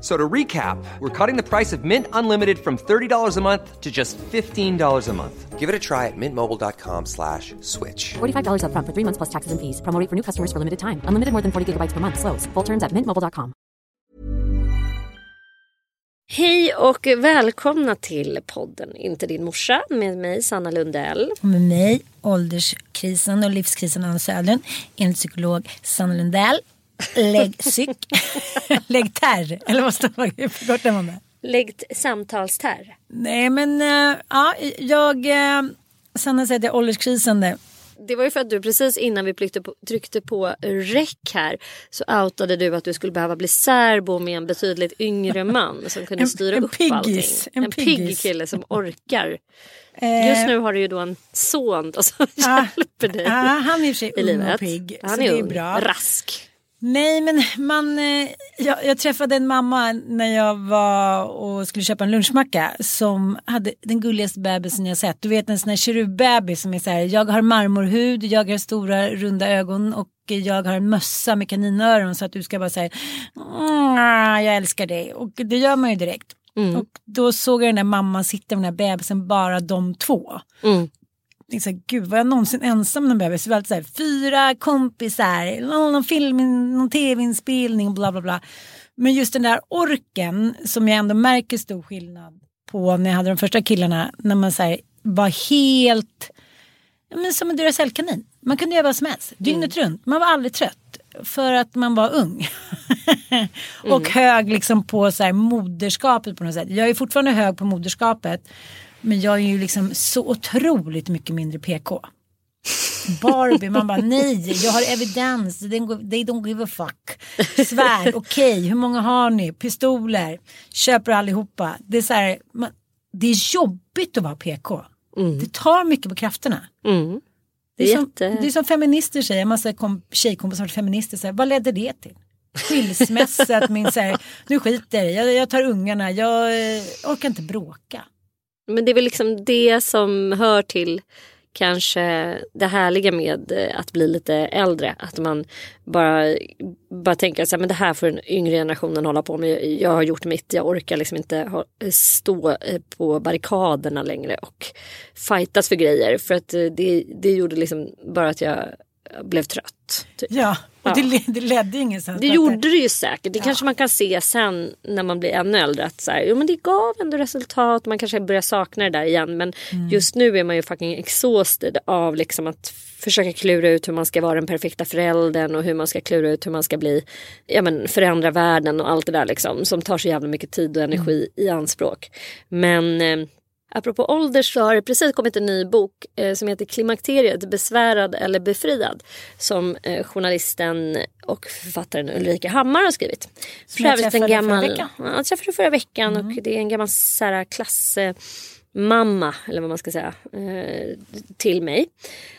F- So to recap, we're cutting the price of Mint Unlimited from $30 a month to just $15 a month. Give it a try at mintmobile.com slash switch. $45 upfront for three months plus taxes and fees. Promo for new customers for limited time. Unlimited more than 40 gigabytes per month. Slows. Full terms at mintmobile.com. Hej och välkomna till podden Inte din morsa med mig Sanna Lundell. Och med mig, ålderskrisen och livskrisen Anna Södlund, enligt psykolog Sanna Lundell. Lägg psyk. Lägg terr. Eller vad står det? Hur förkortar man det? Läggt samtalsterr. Nej men äh, ja, jag... Äh, Sanna säger att jag är ålderskrisande. Det var ju för att du precis innan vi tryckte på, tryckte på räck här så outade du att du skulle behöva bli särbo med en betydligt yngre man som kunde styra en upp piggis, allting. en En, pigg kille som orkar. Eh, Just nu har du ju då en son då som Ja. hjälper dig Ja, han är i och för sig ung och pigg. Han är ung, bra. rask. Nej men man, eh, jag, jag träffade en mamma när jag var och skulle köpa en lunchmacka som hade den gulligaste bebisen jag sett. Du vet en sån här kerubbebis som är så här, jag har marmorhud, jag har stora runda ögon och jag har en mössa med kaninöron så att du ska bara säga jag älskar dig och det gör man ju direkt. Och då såg jag den där mamman sitta med den där bebisen, bara de två. Mm. Tänkte så här, Gud, var jag någonsin ensam med en bebis? Det var alltid fyra kompisar, någon film, någon tv-inspelning, bla bla bla. Men just den där orken som jag ändå märker stor skillnad på när jag hade de första killarna. När man så här, var helt, men som en Duracellkanin. Man kunde göra vad som helst, dygnet runt. Man var aldrig trött. För att man var ung. och hög liksom på så här, moderskapet på något sätt. Jag är fortfarande hög på moderskapet. Men jag är ju liksom så otroligt mycket mindre PK. Barbie, man bara nej, jag har evidens, they don't give a fuck. Svärd, okej, hur många har ni? Pistoler, köper allihopa. Det är så här, man, det är jobbigt att vara PK. Det tar mycket på krafterna. Mm. Det är, Det är som, jätte- det är som feminister säger, en massa kom, tjejkompisar som är feminister säger, vad ledde det till? Skilsmässa, att min så här, nu skiter jag, jag tar ungarna, jag eh, orkar inte bråka. Men det är väl liksom det som hör till kanske det härliga med eh, att bli lite äldre. Att man bara, bara tänker att det här får den yngre generationen hålla på med. Jag har gjort mitt, jag orkar liksom inte eh, stå eh, på barrikaderna längre och fightas för grejer. För att det, det gjorde liksom bara att jag blev trött. Typ. Ja, och Ja. Det, det ledde ingenstans. Det gjorde det ju säkert. Det kanske man kan se sen när man blir ännu äldre. Att så här, jo, men det gav ändå resultat. Man kanske börjar sakna det där igen. Men just nu är man ju fucking exhausted av liksom att försöka klura ut hur man ska vara den perfekta föräldern och hur man ska klura ut hur man ska bli, ja men förändra världen och allt det där liksom. Som tar så jävla mycket tid och energi i anspråk. Men eh, Apropå ålder så har det precis kommit en ny bok eh, som heter Klimakteriet besvärad eller befriad som eh, journalisten och författaren Ulrika Hammar har skrivit. Som jag träffade förra veckan. Ja, jag träffade förra veckan och det är en gammal så här, klass mamma, eller vad man ska säga, eh, till mig.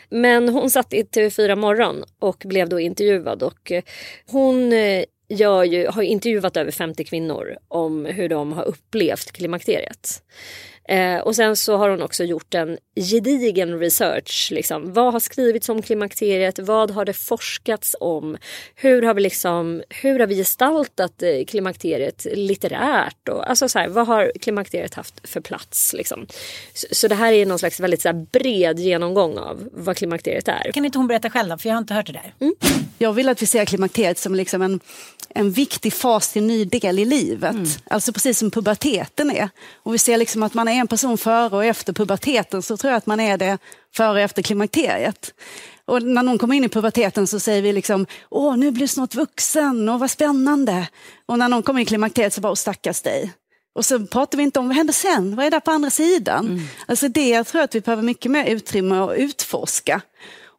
Men hon satt i TV4 Morgon och blev då intervjuad och eh, hon eh, gör ju, har intervjuat över 50 kvinnor om hur de har upplevt klimakteriet. Eh, och sen så har hon också gjort en gedigen research. Liksom. Vad har skrivits om klimakteriet? Vad har det forskats om? Hur har vi, liksom, hur har vi gestaltat eh, klimakteriet litterärt? Och, alltså så här, vad har klimakteriet haft för plats? Liksom? Så, så, det här är någon slags väldigt så här, bred genomgång av vad klimakteriet är. Kan inte hon berätta själv då? För jag har inte hört det där. Mm. Jag vill att vi ser klimakteriet som liksom en, en viktig fas till en ny del i livet. Mm. Alltså precis som puberteten är. Och vi ser liksom att man är en person före och efter puberteten så tror jag att man är det före och efter klimakteriet. Och när någon kommer in i puberteten så säger vi liksom, åh nu blir du snart vuxen och vad spännande. Och när någon kommer in i klimakteriet så bara, stackars dig. Och så pratar vi inte om vad händer sen, vad är det på andra sidan? Mm. Alltså det jag tror jag att vi behöver mycket mer utrymme att utforska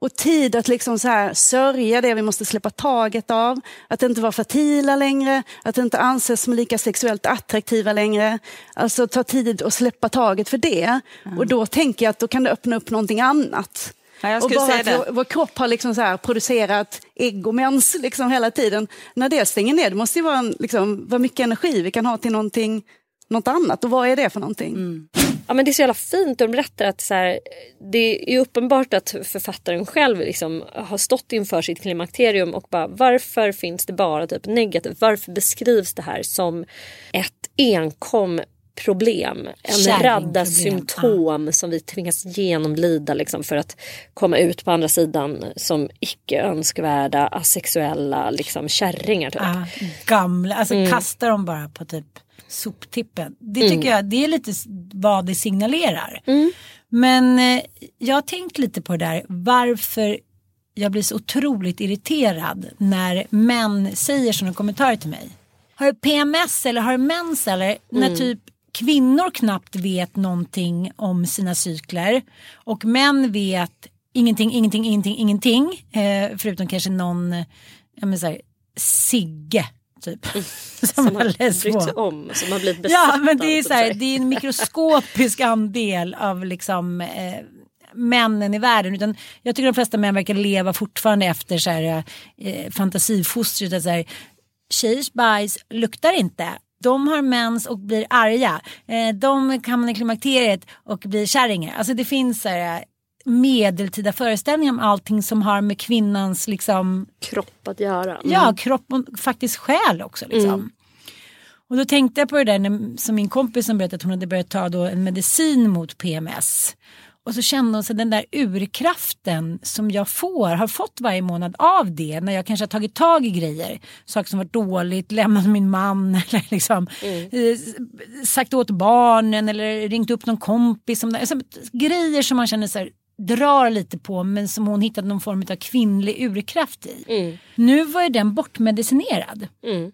och tid att liksom så här sörja det vi måste släppa taget av. Att inte vara fertila längre, att inte anses som lika sexuellt attraktiva längre. Alltså ta tid att släppa taget för det. Mm. Och då tänker jag att då kan det öppna upp någonting annat. Ja, och bara att vår, vår, kropp har liksom så här producerat ägg och mens liksom hela tiden. När det stänger ner, det måste ju vara, en, liksom, vara mycket energi vi kan ha till någonting, något annat. Och vad är det för någonting? Mm. Ja, men det är så jävla fint. De berättar att så här, det är uppenbart att författaren själv liksom har stått inför sitt klimakterium och bara varför finns det bara typ negativt? Varför beskrivs det här som ett enkom problem. En radda symptom ja. som vi tvingas genomlida liksom, för att komma ut på andra sidan som icke önskvärda asexuella liksom, kärringar. Typ. Ja, gamla, alltså mm. kasta dem bara på typ soptippen. Det tycker mm. jag det är lite vad det signalerar. Mm. Men eh, jag har tänkt lite på det där varför jag blir så otroligt irriterad när män säger sådana kommentarer till mig. Har du PMS eller har du mens eller? Mm. När typ kvinnor knappt vet någonting om sina cykler och män vet ingenting, ingenting, ingenting, ingenting. Eh, förutom kanske någon, ja men så här, Sigge typ. Mm. som, som har brytt sig om, som har blivit besatt Ja men det är, så här, det är en mikroskopisk andel av liksom eh, männen i världen. Utan jag tycker de flesta män verkar leva fortfarande efter så här, eh, fantasifostret. Så här, tjejers bajs luktar inte. De har mens och blir arga. Eh, de kan i klimakteriet och blir kärringar. Alltså det finns så här, medeltida föreställningar om allting som har med kvinnans liksom, kropp att göra. Mm. Ja, kropp och faktiskt själ också. Liksom. Mm. Och då tänkte jag på det där när, som min kompis som berättade att hon hade börjat ta då en medicin mot PMS. Och så kände hon sig den där urkraften som jag får, har fått varje månad av det när jag kanske har tagit tag i grejer. Saker som varit dåligt, lämnat min man eller liksom, mm. eh, sagt åt barnen eller ringt upp någon kompis. Som, alltså, grejer som man känner så här, drar lite på men som hon hittade någon form av kvinnlig urkraft i. Mm. Nu var ju den bortmedicinerad. Mm.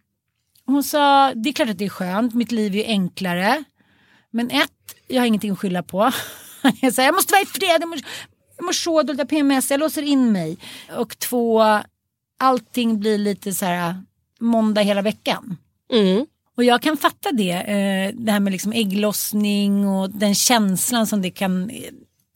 Hon sa, det är klart att det är skönt, mitt liv är enklare. Men ett, jag har ingenting att skylla på. jag, säger, jag måste vara i fred, jag mår, jag mår så dåligt av PMS, jag låser in mig. Och två, allting blir lite så här måndag hela veckan. Mm. Och jag kan fatta det, eh, det här med liksom ägglossning och den känslan som det kan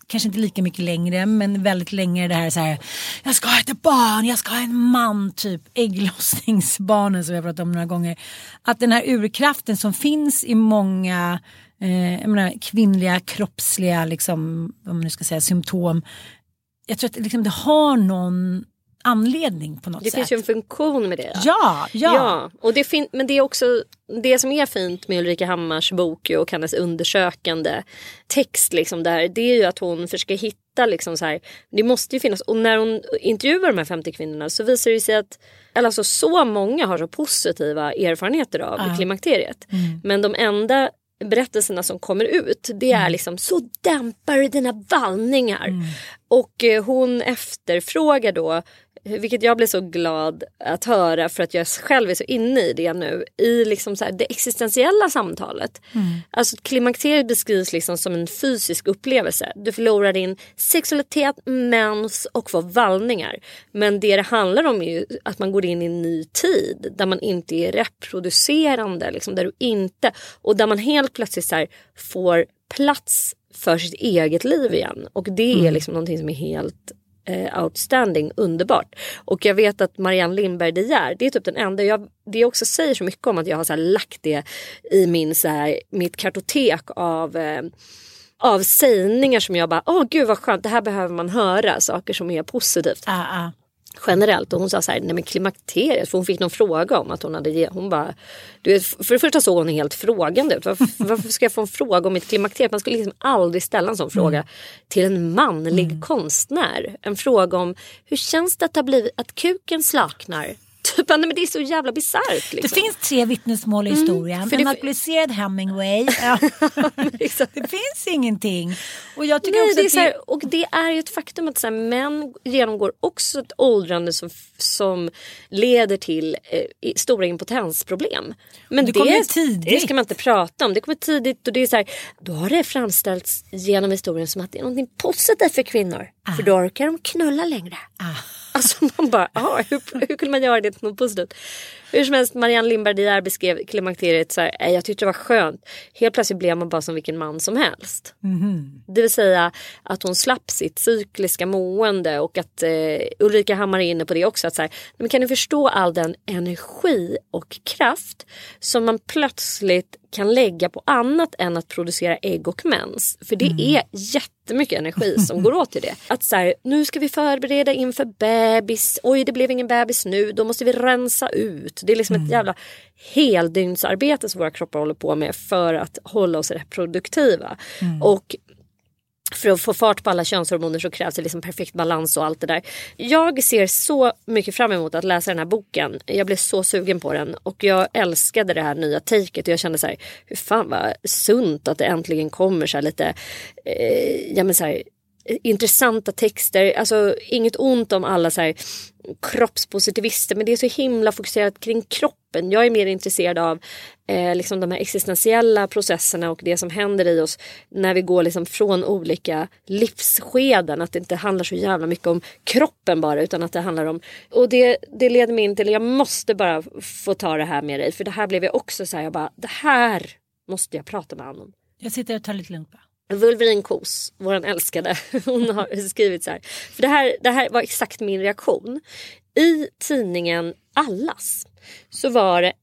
kanske inte lika mycket längre men väldigt länge det här så här jag ska ha ett barn, jag ska ha en man typ ägglossningsbarnen som jag pratat om några gånger. Att den här urkraften som finns i många eh, jag menar, kvinnliga kroppsliga liksom, vad man nu ska säga, symptom. Jag tror att liksom, det har någon anledning på något det sätt. Det finns ju en funktion med det. Ja, ja. ja. Och det fin- men det är också det som är fint med Ulrika Hammars bok och hennes undersökande text liksom där. Det är ju att hon försöker hitta liksom så här. Det måste ju finnas och när hon intervjuar de här 50 kvinnorna så visar det sig att alltså så många har så positiva erfarenheter av ja. klimakteriet. Mm. Men de enda berättelserna som kommer ut det är mm. liksom så dämpar du dina vallningar. Mm. Och eh, hon efterfrågar då vilket jag blir så glad att höra för att jag själv är så inne i det nu, i liksom så här, det existentiella samtalet. Mm. Alltså klimakteriet beskrivs liksom som en fysisk upplevelse. Du förlorar din sexualitet, mens och får vallningar. Men det det handlar om är ju att man går in i en ny tid där man inte är reproducerande, liksom, där du inte, och där man helt plötsligt så här, får plats för sitt eget liv igen. Och det är mm. liksom någonting som är helt eh, outstanding, underbart. Och jag vet att Marianne Lindberg De Geer, det är typ den enda, jag, det också säger så mycket om att jag har så lagt det i min, så här, mitt kartotek av eh, av sägningar som jag bara, åh gud vad skönt, det här behöver man höra, saker som är positivt. Uh, uh generellt och hon sa så här, nej men klimakteriet, för hon fick någon fråga om att hon hade, hon bara, du vet, för det första såg hon helt frågande ut. Varför, varför ska jag få en fråga om mitt klimakteriet? Man skulle liksom aldrig ställa en sån fråga mm. till en manlig mm. konstnär. En fråga om hur känns det att, ha blivit, att kuken slaknar? Typ, nej, men det är så jävla bisarrt. Liksom. Det finns tre vittnesmål i mm, historien. Mm, en alkoholiserad Hemingway. Det finns ingenting. Och, jag tycker nej, också det är så här, och det är ju ett faktum att så här, män genomgår också ett åldrande som, som leder till eh, stora impotensproblem. Men det, det, tidigt. det ska man inte prata om. Det kommer tidigt och det är så här, då har det framställts genom historien som att det är något positivt för kvinnor. Ah. För då orkar de knulla längre. Ah. Alltså man bara, ah, hur, hur kunde man göra det till något positivt? Hur som helst, Marianne Lindberg De beskrev klimakteriet så här, jag tyckte det var skönt. Helt plötsligt blev man bara som vilken man som helst. Mm. Det vill säga att hon slapp sitt cykliska mående och att eh, Ulrika Hammar är inne på det också. Att så här, men kan du förstå all den energi och kraft som man plötsligt kan lägga på annat än att producera ägg och mens. För det mm. är jättemycket energi som går åt till det. Att så här, nu ska vi förbereda inför bebis. Oj, det blev ingen bebis nu. Då måste vi rensa ut. Det är liksom mm. ett jävla heldygnsarbete som våra kroppar håller på med för att hålla oss reproduktiva. Mm. Och för att få fart på alla könshormoner så krävs det liksom perfekt balans och allt det där. Jag ser så mycket fram emot att läsa den här boken. Jag blev så sugen på den och jag älskade det här nya taket och jag kände så här, hur fan vad sunt att det äntligen kommer så här lite, eh, ja men så här, intressanta texter. Alltså inget ont om alla så här kroppspositivister men det är så himla fokuserat kring kroppen. Jag är mer intresserad av eh, liksom de här existentiella processerna och det som händer i oss när vi går liksom från olika livsskeden. Att det inte handlar så jävla mycket om kroppen bara utan att det handlar om... Och det, det leder mig in till, jag måste bara få ta det här med dig för det här blev jag också så här, jag bara, det här måste jag prata med honom. Jag sitter och tar lite lugnt bara. Wolverine Kos, vår älskade, hon har skrivit så här. För det här, det här var exakt min reaktion. I tidningen Allas så var det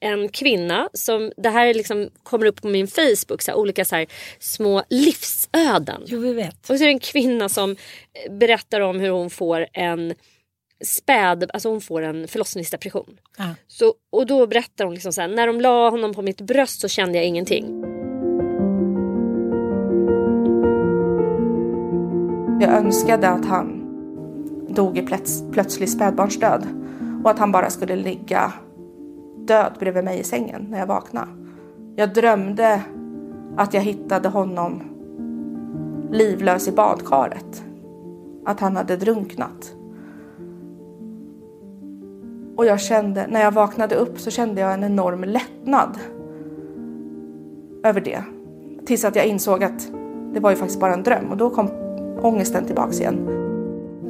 en kvinna som, det här liksom kommer upp på min Facebook, så här, olika så här, små livsöden. Jo, vi vet. Och så är det en kvinna som berättar om hur hon får en späd, alltså hon får en förlossningsdepression. Ah. Så, och då berättar hon liksom så här, när de la honom på mitt bröst så kände jag ingenting. Jag önskade att han dog i plöts plötslig spädbarnsdöd och att han bara skulle ligga död bredvid mig i sängen när jag vaknade. Jag drömde att jag hittade honom livlös i badkaret. Att han hade drunknat. Och jag kände, när jag vaknade upp så kände jag en enorm lättnad över det. Tills att jag insåg att det var ju faktiskt bara en dröm och då kom ångesten tillbaks igen.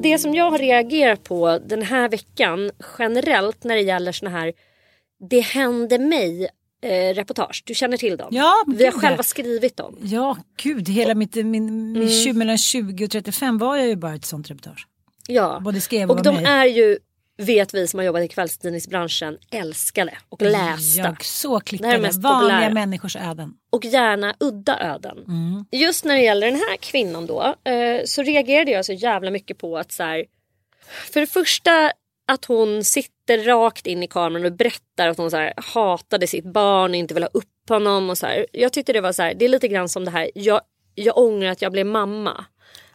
Det som jag har reagerat på den här veckan generellt när det gäller såna här Det hände mig eh, reportage. Du känner till dem? Ja, Vi har själva skrivit dem. Ja, gud. Hela mitt, min, min mm. mellan 20 och 35 var jag ju bara ett sånt reportage. Ja, Både skrev och, och de mig. är ju vet vi som har jobbat i kvällstidningsbranschen älskade och lästa. Jag så klickade. Vanliga populära. människors öden. Och gärna udda öden. Mm. Just när det gäller den här kvinnan då eh, så reagerade jag så jävla mycket på att så här, För det första att hon sitter rakt in i kameran och berättar att hon så här, hatade sitt barn och inte vill ha upp honom. Och så här. Jag tyckte det var så här, det är lite grann som det här, jag, jag ångrar att jag blev mamma.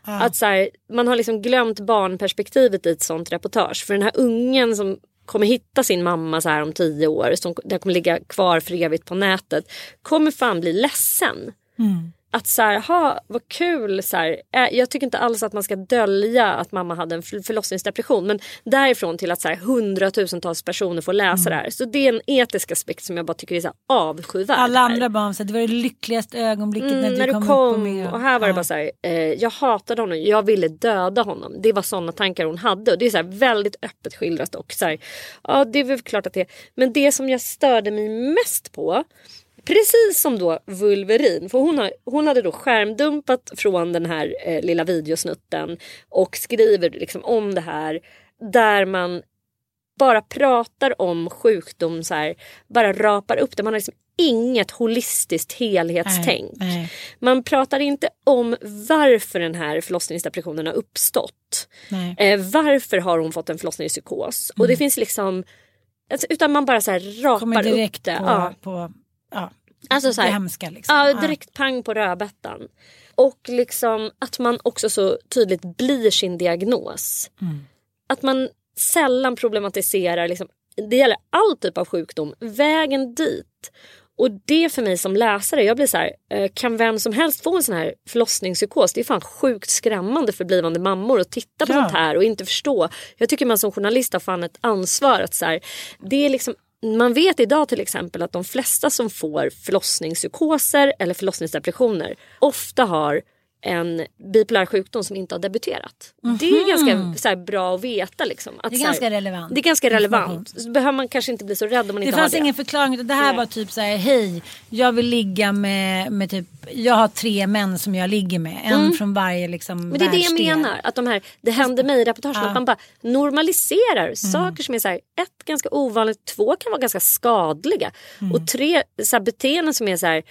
Ah. Att så här, man har liksom glömt barnperspektivet i ett sånt reportage. För den här ungen som kommer hitta sin mamma så här om tio år, som den kommer ligga kvar för evigt på nätet, kommer fan bli ledsen. Mm. Att så här, ha, vad kul. Så här, jag tycker inte alls att man ska dölja att mamma hade en för- förlossningsdepression. Men därifrån till att så här, hundratusentals personer får läsa det här. Så det är en etisk aspekt som jag bara tycker är så här, avskyvärd. Alla andra barn säger det var det lyckligaste ögonblicket Mm, när du när kom, kom, upp och med. och här var det bara så här, eh, jag hatade honom, jag ville döda honom. Det var sådana tankar hon hade och det är så väldigt öppet skildrat och så här, ja det är väl klart att det Men det som jag störde mig mest på Precis som då Vulverin, för hon, har, hon hade då skärmdumpat från den här eh, lilla videosnutten och skriver liksom om det här där man bara pratar om sjukdom så här, bara rapar upp det. Man har liksom inget holistiskt helhetstänk. Nej, nej. Man pratar inte om varför den här förlossningsdepressionen har uppstått. Eh, varför har hon fått en förlossningspsykos? Och det finns liksom alltså, utan man bara så här rapar upp det. på, Ja. på ja, Alltså så det här, hemska. Liksom. Ja, direkt pang på rödbetan. Och liksom att man också så tydligt blir sin diagnos. Att man sällan problematiserar, liksom, det gäller all typ av sjukdom, vägen dit. Och det för mig som läsare, jag blir så här, eh, kan vem som helst få en sån här förlossningspsykos? Det är fan sjukt skrämmande för blivande mammor att titta på Ja. sånt här och inte förstå. Jag tycker man som journalist har fan ett ansvar att så här, det är liksom man vet idag till exempel att de flesta som får förlossningspsykoser eller förlossningsdepressioner ofta har en bipolär sjukdom som inte har debuterat. Det är ganska så här, bra att veta. Liksom, att, Mhm. Det är så här, ganska relevant Det är ganska relevant. Så behöver man kanske inte bli så rädd om man Det inte har fanns det. ingen förklaring. Det här Nej. var typ så här, hej, jag vill ligga med, med typ, jag har tre män som jag ligger med. En från varje liksom Mm. Men det är det jag menar. Att de här, det hände mig-reportagen. Ja. Att man bara normaliserar Mm. saker som är så här, ett ganska ovanligt, två kan vara ganska skadliga. Mm. Och tre så här, beteenden som är så här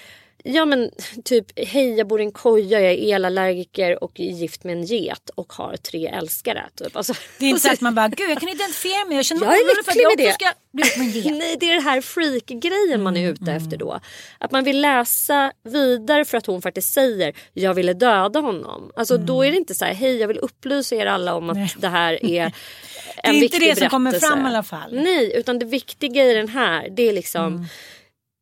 Ja men typ hej jag bor i en koja, jag är elallergiker och är gift med en get och har tre älskare. Typ. Alltså, Det är inte så att man bara, gud jag kan identifiera mig, jag känner mig orolig för att jag också det. ska bli med en get. Nej det är den här freak-grejen man är ute efter då. Att man vill läsa vidare för att hon faktiskt säger jag ville döda honom. Alltså då är det inte så här hej jag vill upplysa er alla om att Nej. det här är en Det är inte viktig det som kommer berättelse. fram i alla fall. Nej utan det viktiga i den här det är liksom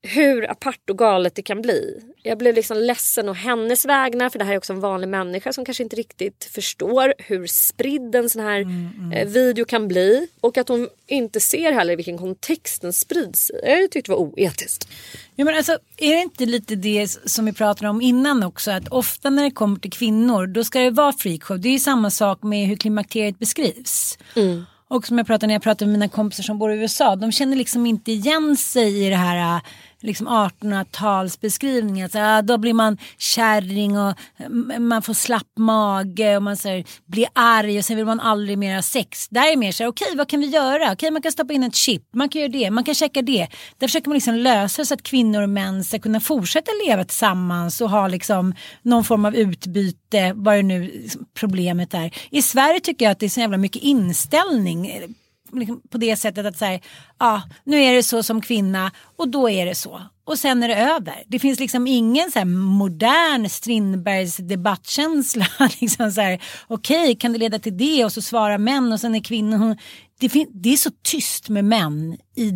hur apart och galet det kan bli. Jag blev liksom ledsen och hennes vägnar för det här är också en vanlig människa som kanske inte riktigt förstår hur spridd en sån här eh, video kan bli. Och att hon inte ser heller vilken kontext den sprids i. Jag tyckte det var oetiskt. Ja, men alltså, är det inte lite det som vi pratade om innan också? Att ofta när det kommer till kvinnor då ska det vara freakshow. Det är ju samma sak med hur klimakteriet beskrivs. Och som jag pratade när jag pratade med mina kompisar som bor i USA. De känner liksom inte igen sig i det här liksom 1800-talsbeskrivningen. Så, ah, då blir man kärring och mm, man får slapp mage och man så här, blir arg och sen vill man aldrig mer ha sex. Där är mer så här, okej vad kan vi göra? Okej man kan stoppa in ett chip, man kan göra det, man kan checka det. Där försöker man liksom lösa så att kvinnor och män ska kunna fortsätta leva tillsammans och ha liksom någon form av utbyte, vad det nu problemet är. I Sverige tycker jag att det är så jävla mycket inställning liksom på det sättet att säga, ja nu är det så som kvinna och då är det så. Och sen är det över. Det finns liksom ingen så här modern Strindbergs debattkänsla. liksom så här, Okej, kan det leda till det? Och så svarar män och sen är kvinnor. hon- Det, det är så tyst med män i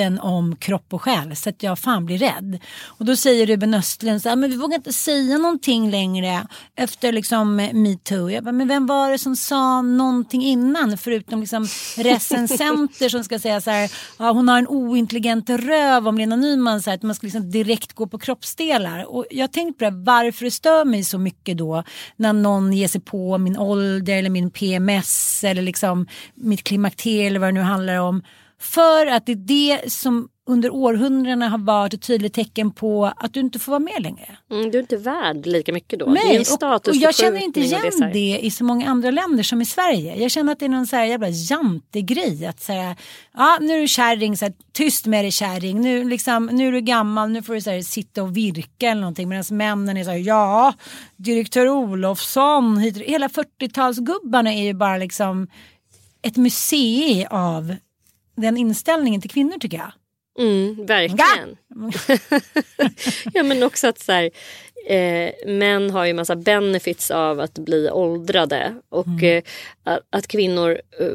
debatten om kropp och själ så att jag fan blir rädd. Och då säger Ruben Östlund så här, men vi vågar inte säga någonting längre efter liksom eh, metoo. Jag bara, men vem var det som sa någonting innan förutom liksom recensenter som ska säga så här, ja, hon har en ointelligent röv om Lena Nyman så här, att man ska liksom direkt gå på kroppsdelar. Och jag har tänkt på det, varför det stör mig så mycket då när någon ger sig på min ålder eller min PMS eller liksom mitt klimakterie eller vad det nu handlar om. För att det är det som under århundradena har varit ett tydligt tecken på att du inte får vara med längre. Mm, du är inte värd lika mycket då. Nej, och, och jag känner inte igen det. det i så många andra länder som i Sverige. Jag känner att det är någon så här jävla jantegrej att säga ja nu är du kärring, så här, tyst med dig kärring, nu, liksom, nu är du gammal, nu får du så här, sitta och virka eller någonting medan männen är så här ja direktör Olofsson, hela 40-talsgubbarna är ju bara liksom ett museum av den inställningen till kvinnor tycker jag. Mm, verkligen. ja men också att så här, eh, män har ju massa benefits av att bli åldrade och eh, att, att kvinnor eh,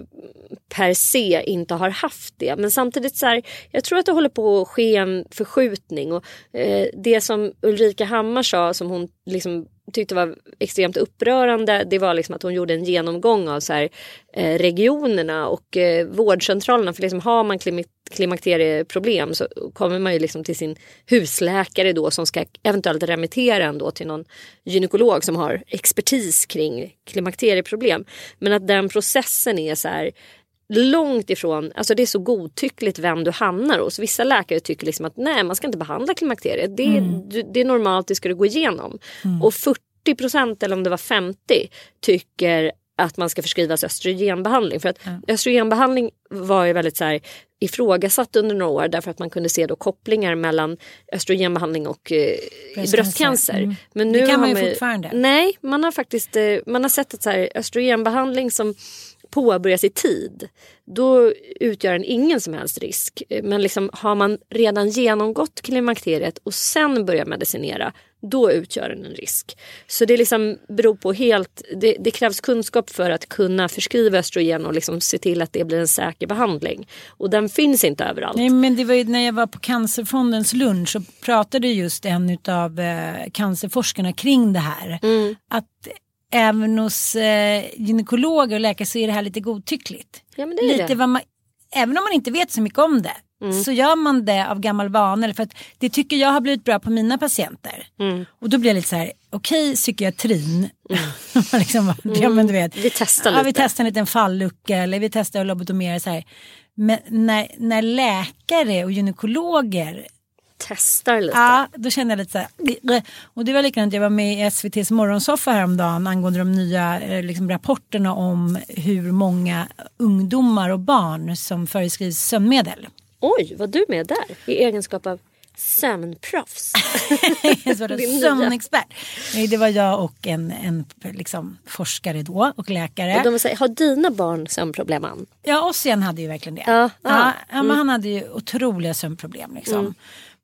per se inte har haft det. Men samtidigt så här, jag tror att det håller på att ske en förskjutning och eh, det som Ulrika Hammar sa som hon liksom tyckte var extremt upprörande det var liksom att hon gjorde en genomgång av så här, eh, regionerna och eh, vårdcentralerna. För liksom har man klim klimakterieproblem så kommer man ju liksom till sin husläkare då som ska eventuellt remittera en då till någon gynekolog som har expertis kring klimakterieproblem. Men att den processen är så här långt ifrån, alltså det är så godtyckligt vem du hamnar hos. Vissa läkare tycker liksom att nej man ska inte behandla klimakteriet. Det, Mm. du- det är normalt, det ska du gå igenom. Och 40 procent eller om det var 50 tycker att man ska förskrivas östrogenbehandling. För att östrogenbehandling var ju väldigt så här, ifrågasatt under några år därför att man kunde se då kopplingar mellan östrogenbehandling och eh, Bröstcancer. bröstcancer. Mm. Men Det nu kan har man ju fortfarande. Nej, man har faktiskt eh, man har sett att så här, östrogenbehandling som påbörjas i tid, då utgör den ingen som helst risk. Men liksom, har man redan genomgått klimakteriet och sen börjar medicinera, då utgör den en risk. Så det liksom beror på helt, det, det krävs kunskap för att kunna förskriva östrogen och liksom se till att det blir en säker behandling. Och den finns inte överallt. Nej men det var ju när jag var på Cancerfondens lunch så pratade just en av eh, cancerforskarna kring det här. Mm. Att även hos eh, gynekologer och läkare så är det här lite godtyckligt. Ja, men det är lite det. Vad man, även om man inte vet så mycket om det Mm. så gör man det av gammal vana. För att det tycker jag har blivit bra på mina patienter. Mm. Och då blir jag lite så här, okej psykiatrin. liksom, ja, men du vet. Vi testar Ja, vi lite. testar en liten fallucka eller vi testar att lobotomera så här. Men när, när läkare och gynekologer Testar lite. Ja, då kände jag lite så här. Och det var likadant, jag var med i SVTs morgonsoffa häromdagen angående de nya eh, liksom, rapporterna om hur många ungdomar och barn som föreskrivs sömnmedel. Oj, var du med där? I egenskap av sömnproffs. Sömnexpert. Nej, det var jag och en, en liksom, forskare då och läkare. Och de säger, har dina barn sömnproblem? Ja, Ossian hade ju verkligen det. Ja, ja, men han hade ju otroliga sömnproblem. Liksom.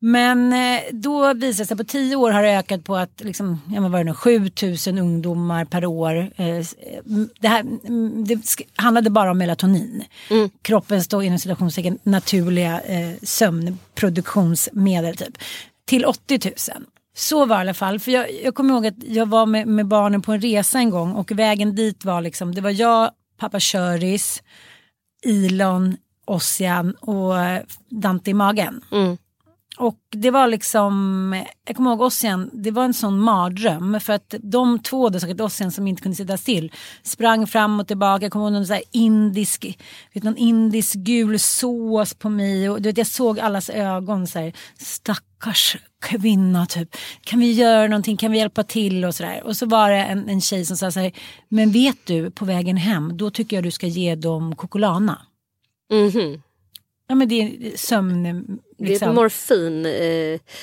Men eh, då visade det sig på tio år har det ökat på att liksom, ja, men vad är det nu, 7000 ungdomar per år. Eh, mm, det, här, mm, det handlade bara om melatonin. Kroppens då inom citationstecken naturliga eh, sömnproduktionsmedel typ. Till 80 000. Så var det i alla fall. För jag, jag kommer ihåg att jag var med, med barnen på en resa en gång och vägen dit var liksom, det var jag, pappa Köris, Ilon, Ossian och eh, Dante i magen. Och det var liksom, jag kommer ihåg Ossian, det var en sån mardröm för att de två, då, säkert Ossian som inte kunde sitta still, sprang fram och tillbaka. Jag kommer ihåg någon så här indisk, vet, någon indisk gul sås på mig och du vet, jag såg allas ögon så här, stackars kvinna typ, kan vi göra någonting, kan vi hjälpa till och sådär. Och så var det en, en tjej som sa så här, men vet du på vägen hem, då tycker jag du ska ge dem Cocolana. -hmm. Ja men det är sömn, Det är liksom. ett morfin. Eh,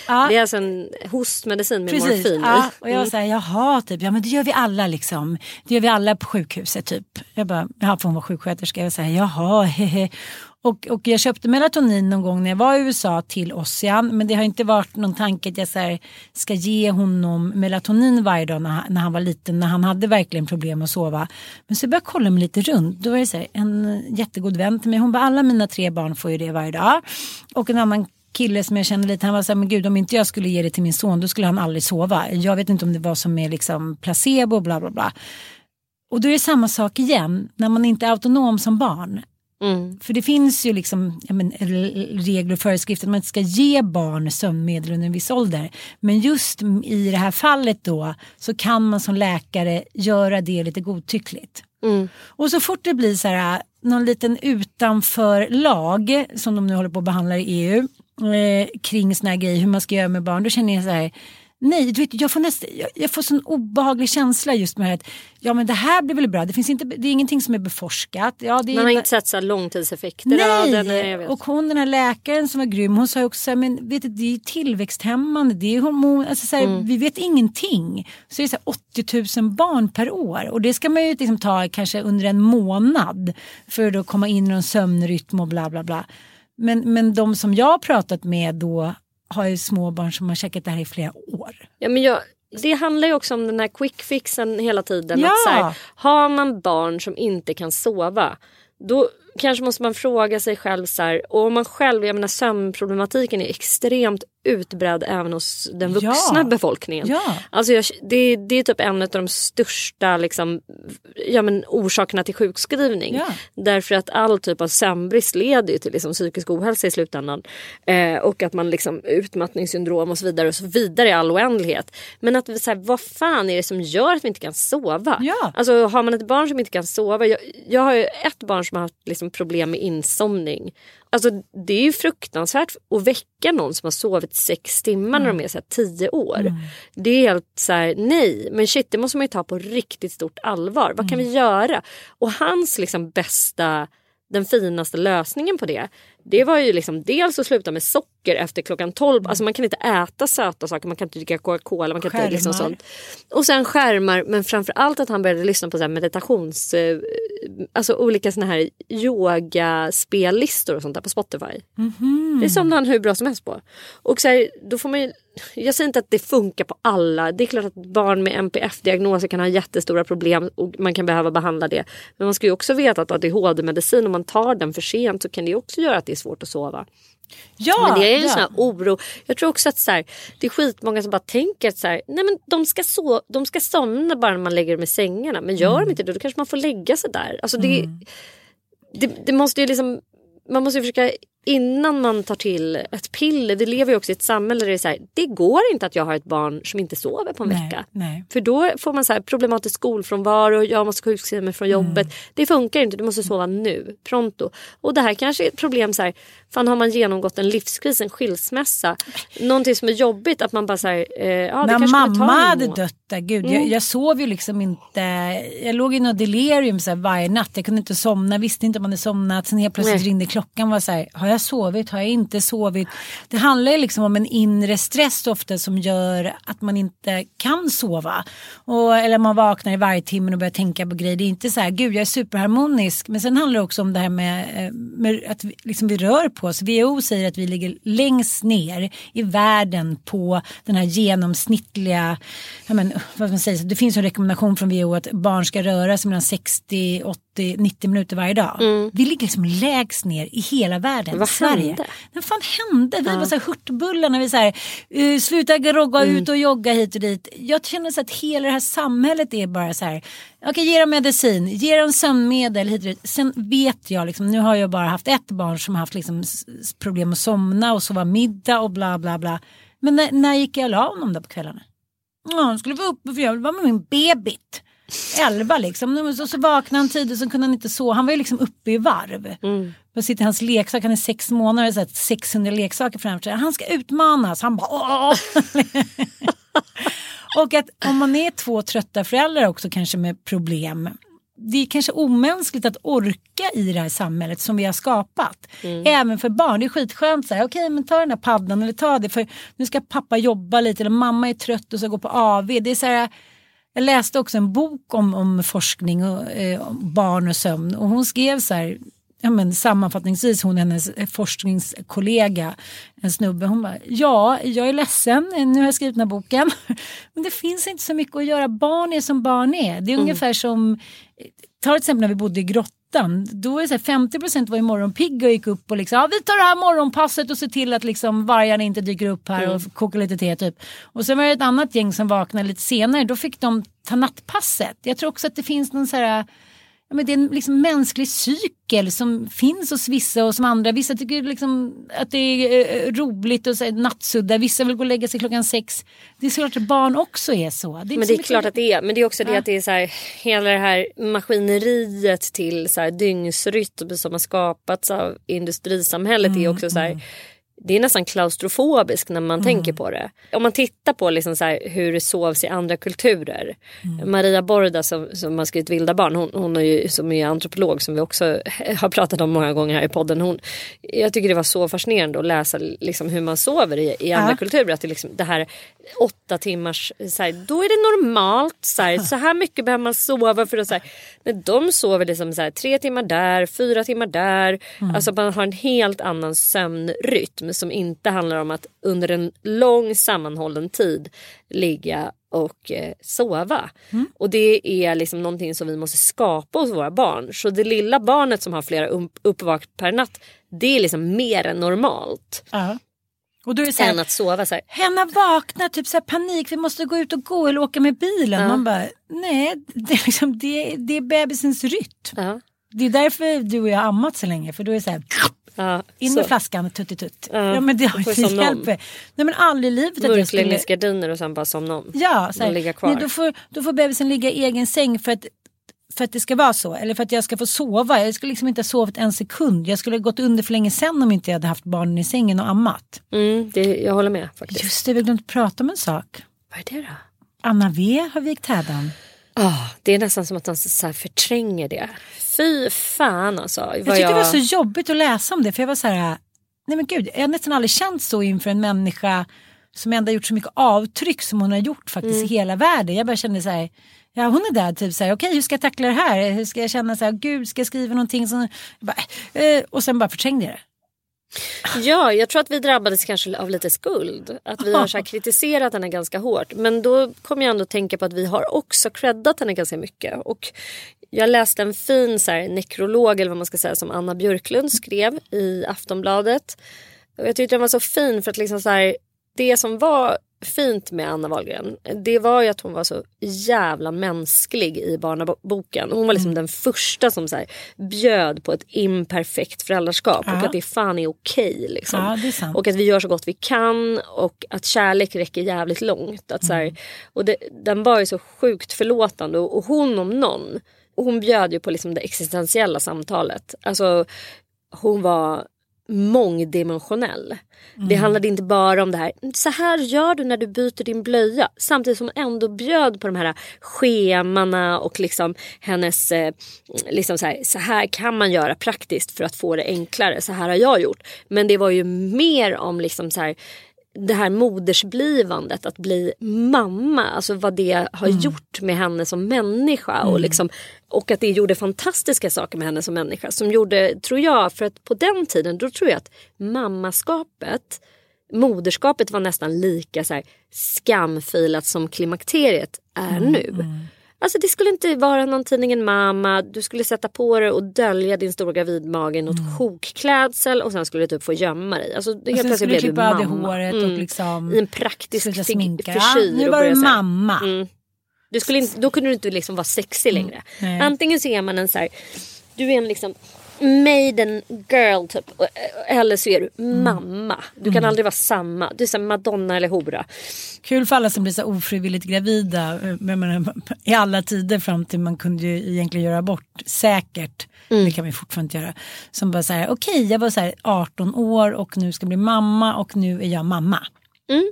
Ja. Det är alltså en hostmedicin med Precis, morfin ja, i. och jag var såhär, jaha, typ, ja men det gör vi alla liksom. Det gör vi alla på sjukhuset typ. Jag bara, jaha för hon var sjuksköterska. Jag var såhär, jaha, hehe. Och, och jag köpte melatonin någon gång när jag var i USA till Ossian. Men det har inte varit någon tanke att jag så här, ska ge honom melatonin varje dag när han, när han var liten. När han hade verkligen problem att sova. Men så började jag kolla mig lite runt. Då var det så här, en jättegod vän till mig. Hon bara, alla mina tre barn får ju det varje dag. Och en annan kille som jag känner lite, han var så här, men gud om inte jag skulle ge det till min son då skulle han aldrig sova. Jag vet inte om det var som är liksom placebo bla bla bla. Och då är det samma sak igen när man inte är autonom som barn. Mm. För det finns ju liksom men, regler och föreskrifter att man inte ska ge barn sömnmedel under en viss ålder. Men just i det här fallet då så kan man som läkare göra det lite godtyckligt. Och så fort det blir så här någon liten utanför lag som de nu håller på att behandla i EU eh, kring såna här grejer hur man ska göra med barn då känner jag så här Nej, du vet, jag får nästan, jag, jag får sån obehaglig känsla just med att ja men det här blir väl bra, det, finns inte, det är ingenting som är beforskat. Ja, det är Man har inte sett så långtidseffekter av. Nej, jag vet. och hon den här läkaren som var grym hon sa också men vet du, det är tillväxthämmande, det är hormon, alltså så här, Mm. vi vet ingenting. Så det är så här 80 000 barn per år och det ska man ju liksom ta kanske under en månad för att då komma in i någon sömnrytm och bla bla bla. Men, men de som jag har pratat med då har ju små barn som har käkat det här i flera år. Ja, men jag, Det handlar ju också om den här quick fixen hela tiden. Ja. Att så här, har man barn som inte kan sova då kanske måste man fråga sig själv så här, och om man själv, jag menar sömnproblematiken är extremt utbredd även hos den vuxna Ja. befolkningen. Ja. Alltså jag, det, det är typ en av de största liksom, ja, men orsakerna till sjukskrivning. Ja. Därför att all typ av sömnbrist leder till liksom, psykisk ohälsa i slutändan. Eh, och att man liksom utmattningssyndrom och så vidare och så vidare i all oändlighet. Men att så här, vad fan är det som gör att vi inte kan sova? Ja. Alltså har man ett barn som inte kan sova. Jag, jag har ju ett barn som har haft liksom, problem med insomning. Alltså det är ju fruktansvärt att väcka någon som har sovit sex timmar när de är så tio år. Det är helt så här, nej men shit det måste man ju ta på riktigt stort allvar. Vad kan vi göra? Och hans liksom bästa den finaste lösningen på det det var ju liksom dels att sluta med socker efter klockan 12. Alltså man kan inte äta söta saker, man kan inte dricka Coca-Cola, man kan inte liksom Skärmar. sånt. Och sen skärmar men framförallt att han började lyssna på så här meditations... eh, Alltså olika såna här yogaspellistor och sånt där på Spotify. Det somnar han hur bra som helst på. Och så här, då får man ju, jag säger inte att det funkar på alla. Det är klart att barn med NPF-diagnoser kan ha jättestora problem och man kan behöva behandla det. Men man ska ju också veta att ADHD-medicin, om man tar den för sent så kan det också göra att det svårt att sova. Ja, Men det är ju ja. sån här oro. Jag tror också att så här, det är skitmånga som bara tänker att så här, nej men de, ska så, de ska somna bara när man lägger dem i sängarna. Men gör Mm. de inte det då kanske man får lägga sig där. Alltså det, det, det måste ju liksom, man måste ju försöka innan man tar till ett piller. Vi lever ju också i ett samhälle där det är så här, det går inte att jag har ett barn som inte sover på en Nej, vecka. nej. För då får man så här problematisk skolfrånvaro, jag måste sjukskriva mig från jobbet. Mm. Det funkar inte, du måste sova nu, pronto. Och det här kanske är ett problem så här, fan har man genomgått en livskris, en skilsmässa, någonting som är jobbigt att man bara så här, eh, ja det När kanske kommer ta mamma hade dött där, gud, Mm. jag, jag sov ju liksom inte. Jag låg i något delirium så här varje natt. Jag kunde inte somna, visste inte om man hade somnat. Sen helt plötsligt Nej. ringde klockan. Var så här, har jag jag sovit? Har jag inte sovit? Det handlar ju liksom om en inre stress ofta som gör att man inte kan sova. Och, eller man vaknar i varje timme och börjar tänka på grejer. Det är inte så här, gud jag är superharmonisk. Men sen handlar det också om det här med, eh, med att vi, liksom vi rör på oss. WHO säger att vi ligger längst ner i världen på den här genomsnittliga, men, vad man säger, det finns en rekommendation från WHO att barn ska röra sig mellan 60, 80, 90 minuter varje dag. Vi ligger liksom lägst ner i hela världen, Mm. Vad Sverige. hände? Vad fan hände? Vi var så här hurtbullar när vi så här, uh, sluta grogga Mm. ut och jogga hit och dit. Jag känner så att hela det här samhället är bara så här, okej ge dem medicin, ge dem sömnmedel hit och dit. Sen vet jag, liksom, nu har jag bara haft ett barn som har haft liksom, problem att somna och sova middag och bla bla bla. Men när, när gick jag och la honom där på kvällarna? Ja, han skulle vara uppe för jag var med min bebit. Elva liksom. Och så vaknade han tidigt så kunde han inte sova. Han var ju liksom uppe i varv. Då sitter hans leksak, han är sex månader, så här 600 leksaker framför sig. Han ska utmanas. Han bara åh. Och att om man är två trötta föräldrar också kanske med problem. Det är kanske omänskligt att orka i det här samhället som vi har skapat. Även för barn. Det är skitskönt så här, okej men ta den här paddan eller ta det för nu ska pappa jobba lite eller mamma är trött och ska gå på AV. Det är så här, jag läste också en bok om, om forskning och eh, om barn och sömn och hon skrev så här Ja, men sammanfattningsvis, hon hennes forskningskollega, en snubbe, hon bara ja, jag är ledsen, nu har jag skrivit den här boken. Men det finns inte så mycket att göra, barn är som barn är. Det är ungefär som, ta till exempel när vi bodde i grottan, då är det så här, 50% var ju morgonpigga och gick upp och liksom, ja, vi tar det här morgonpasset och ser till att liksom vargarna inte dyker upp här och kokar lite te typ. Och sen var det ett annat gäng som vaknade lite senare, då fick de ta nattpasset. Jag tror också att det finns någon så här men det är en liksom mänsklig cykel som finns hos vissa och som andra. Vissa tycker liksom att det är eh, roligt och så här, nattsudda. Vissa vill gå och lägga sig klockan sex. Det är såklart att barn också är så. Det är Men så det är mycket- klart att det är. Men det är också det Ja. att det är så här, hela det här maskineriet till så här dygnsrytm som har skapats av industrisamhället är också så här. Det är nästan klaustrofobiskt när man tänker på det. Om man tittar på liksom så hur det sovs i andra kulturer. Maria Borda som, som har skrivit Vilda barn, hon, hon är ju, som är antropolog som vi också har pratat om många gånger här i podden. Hon, jag tycker det var så fascinerande att läsa liksom hur man sover i, i andra Ja. kulturer. Att det, liksom, det här åtta timmars, så här, då är det normalt. Så här, så här mycket behöver man sova för att så här, men de sover liksom så här, tre timmar där, fyra timmar där. Alltså man har en helt annan sömnrytm som inte handlar om att under en lång sammanhållen tid ligga och eh, sova. Och det är liksom någonting som vi måste skapa hos våra barn. Så det lilla barnet som har flera upp- uppvak per natt det är liksom mer än normalt. Ja. Och då är så här, Än att sova så här. Henna vakna, typ så här, panik, vi måste gå ut och gå eller åka med bilen. Man bara, nej, det är, liksom, det, det är bebisens rytm. Ja. Det är därför du och jag har ammat så länge, för då är det så här, Ja, in så. med flaskan, tutti-tutt. Ja, Ja, men det, somna om. hjälper. Nej men aldrig i livet jag skulle... Mörkläggningsgardiner och sen bara somna om. Ja, så här, nej, då, får, då får bebisen ligga i egen säng för att, för att det ska vara så. Eller för att jag ska få sova. Jag skulle liksom inte ha sovit en sekund. Jag skulle ha gått under för länge sedan om inte jag hade haft barnen i sängen och ammat. Mm, det, jag håller med faktiskt. Just det, vi glömt prata om en sak. Vad är det då? Anna V har vikt hädan. Ah, det är nästan som att han så förtränger det. Fy fan alltså. Jag tyckte jag... det var så jobbigt att läsa om det för jag var så här, nej men gud, jag har nästan aldrig känt så inför en människa som ändå har gjort så mycket avtryck som hon har gjort faktiskt Mm. i hela världen. Jag bara kände så här, ja hon är där typ så här, okej hur ska jag tackla det här? Hur ska jag känna så här, gud ska jag skriva någonting som, bara, eh, och sen bara förträngde jag det. Ja, jag tror att vi drabbades kanske av lite skuld. Att vi har så kritiserat henne ganska hårt. Men då kommer jag ändå tänka på att vi har också creddat henne ganska mycket. Och jag läste en fin så här, nekrolog eller vad man ska säga som Anna Björklund skrev i Aftonbladet. Och jag tyckte den var så fin för att liksom så här, det som var fint med Anna Wahlgren det var ju att hon var så jävla mänsklig i barnaboken. Hon var liksom den första som så här, bjöd på ett imperfekt föräldraskap och Ja. att det fan är okej. liksom. Ja, är. Och att vi gör så gott vi kan och att kärlek räcker jävligt långt. Att så Mm. här, och det, den var ju så sjukt förlåtande och, och hon om någon, och hon bjöd ju på liksom det existentiella samtalet. Alltså hon var mångdimensionell. Det Mm. handlade inte bara om det här, så här gör du när du byter din blöja. Samtidigt som hon ändå bjöd på de här schemana och liksom hennes, eh, liksom så, här, så här kan man göra praktiskt för att få det enklare. Så här har jag gjort. Men det var ju mer om liksom så här, det här modersblivandet, att bli mamma, alltså vad det har gjort med henne som människa och, liksom, och att det gjorde fantastiska saker med henne som människa. Som gjorde, tror jag, för att på den tiden då tror jag att mammaskapet, moderskapet var nästan lika så här, skamfilat som klimakteriet är nu. Alltså det skulle inte vara någon tidningen mamma, du skulle sätta på dig och dölja din stora gravidmage i något sjokklädsel och sen skulle du typ få gömma dig. Alltså, det helt plötsligt blev du mamma. håret och Mm. liksom I en praktisk sminka. Ja, frisyr. nu var du mamma. Mm. Du skulle inte, då kunde du inte liksom vara sexig längre. nej. Antingen så är man en så här, du är en liksom maiden girl typ. Eller så är du mamma. Du kan aldrig vara samma. Du är så här Madonna eller hora. Kul för alla som blir så ofrivilligt gravida eh, men, men, i alla tider fram till man kunde ju egentligen göra abort säkert. Mm. Det kan vi fortfarande inte göra. Som bara så här, okej jag var så här 18 år och nu ska jag bli mamma och nu är jag mamma.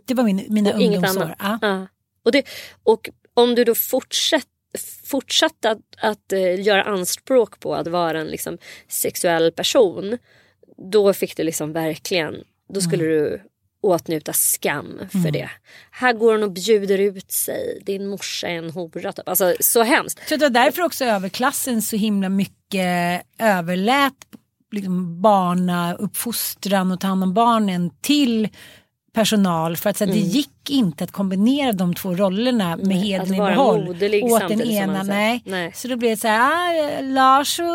Det var min, mina Mm. och ungdomsår. Ja. Ja. Och, det, och om du då fortsätt, fortsatte att, att eh, göra anspråk på att vara en liksom, sexuell person. Då fick du liksom verkligen, då skulle Mm. du åtnjuta skam för det. Här går hon och bjuder ut sig. Din morsa är en hora. Typ. Alltså så hemskt. Så det var därför också överklassen så himla mycket överlät liksom, barnauppfostran och ta hand om barnen till personal för att så, här, det gick inte att kombinera de två rollerna med hedern i vara behåll. åt den som ena, nej. nej. Så då blev det så här, ah, Lars och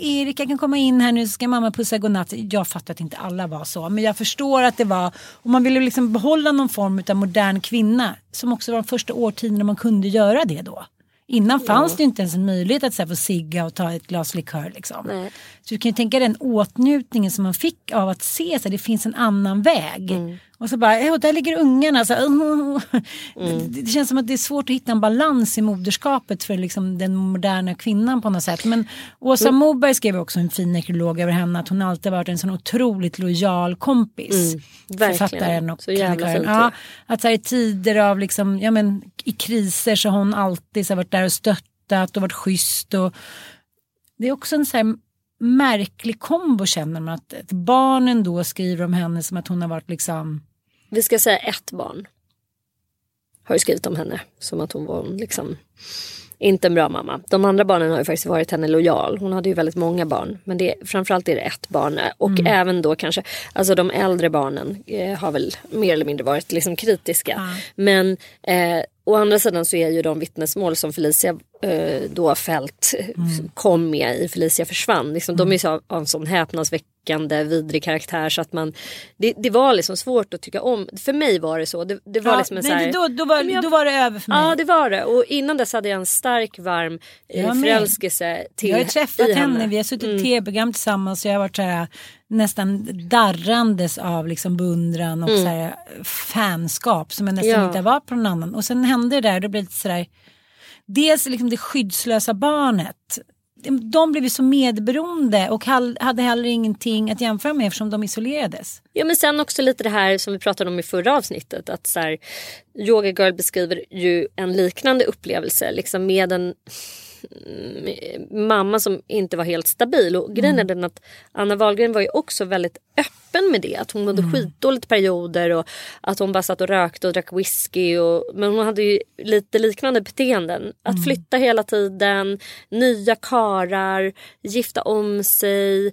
Erika kan komma in här nu så ska mamma pussa godnatt. Jag fattar att inte alla var så men jag förstår att det var, och man ville liksom behålla någon form av modern kvinna som också var de första årtiondena man kunde göra det då. Innan fanns det ju inte ens en möjlighet att så här, få sigga och ta ett glas likör. Liksom. Nej. Så du kan ju tänka den åtnjutningen som man fick av att se att det finns en annan väg. Och så bara, ja där ligger ungarna. Så, det, det känns som att det är svårt att hitta en balans i moderskapet för liksom, den moderna kvinnan på något sätt. Men Åsa Moberg skrev också en fin nekrolog över henne att hon alltid varit en sån otroligt lojal kompis. verkligen. Författaren och Så fint Ja, ju. att så här, i tider av liksom, ja, men, i kriser så har hon alltid så här, varit där och stöttat och varit schysst. Och, det är också en så här märklig kombo känner man att, att barnen då skriver om henne som att hon har varit liksom Vi ska säga ett barn. Har ju skrivit om henne. Som att hon var liksom inte en bra mamma. De andra barnen har ju faktiskt varit henne lojal. Hon hade ju väldigt många barn. Men det, framförallt är det ett barn. Och Mm. även då kanske, alltså de äldre barnen eh, har väl mer eller mindre varit liksom kritiska. Men, eh, å andra sidan så är ju de vittnesmål som Felicia då fällt mm. kom med i Felicia försvann. Liksom, mm. De är så av, av en sån häpnadsväckande vidrig karaktär så att man det, det, var liksom svårt att tycka om. För mig var det så. Det, det var ja, liksom en nej, här, då, då, var, jag, då var det över för mig. Ja det var det och innan dess hade jag en stark varm eh, förälskelse till Jag har träffat henne. henne. vi har suttit Mm. tv-program tillsammans och jag har varit så här nästan darrandes av liksom beundran och så här fanskap som jag nästan Mm. Ja. inte varit på någon annan. Och sen hände det där, det blev lite sådär, dels liksom det skyddslösa barnet. De blev ju så medberoende och hade heller ingenting att jämföra med eftersom de isolerades. Ja men sen också lite det här som vi pratade om i förra avsnittet. Att så här, Yoga Girl beskriver ju en liknande upplevelse. Liksom med en mamma som inte var helt stabil. Och grejen är den att Anna Wahlgren var ju också väldigt öppen med det. Att hon mådde skitdåligt perioder och att hon bara satt och rökte och drack whisky. Och, men hon hade ju lite liknande beteenden. Att flytta hela tiden, nya karar, gifta om sig.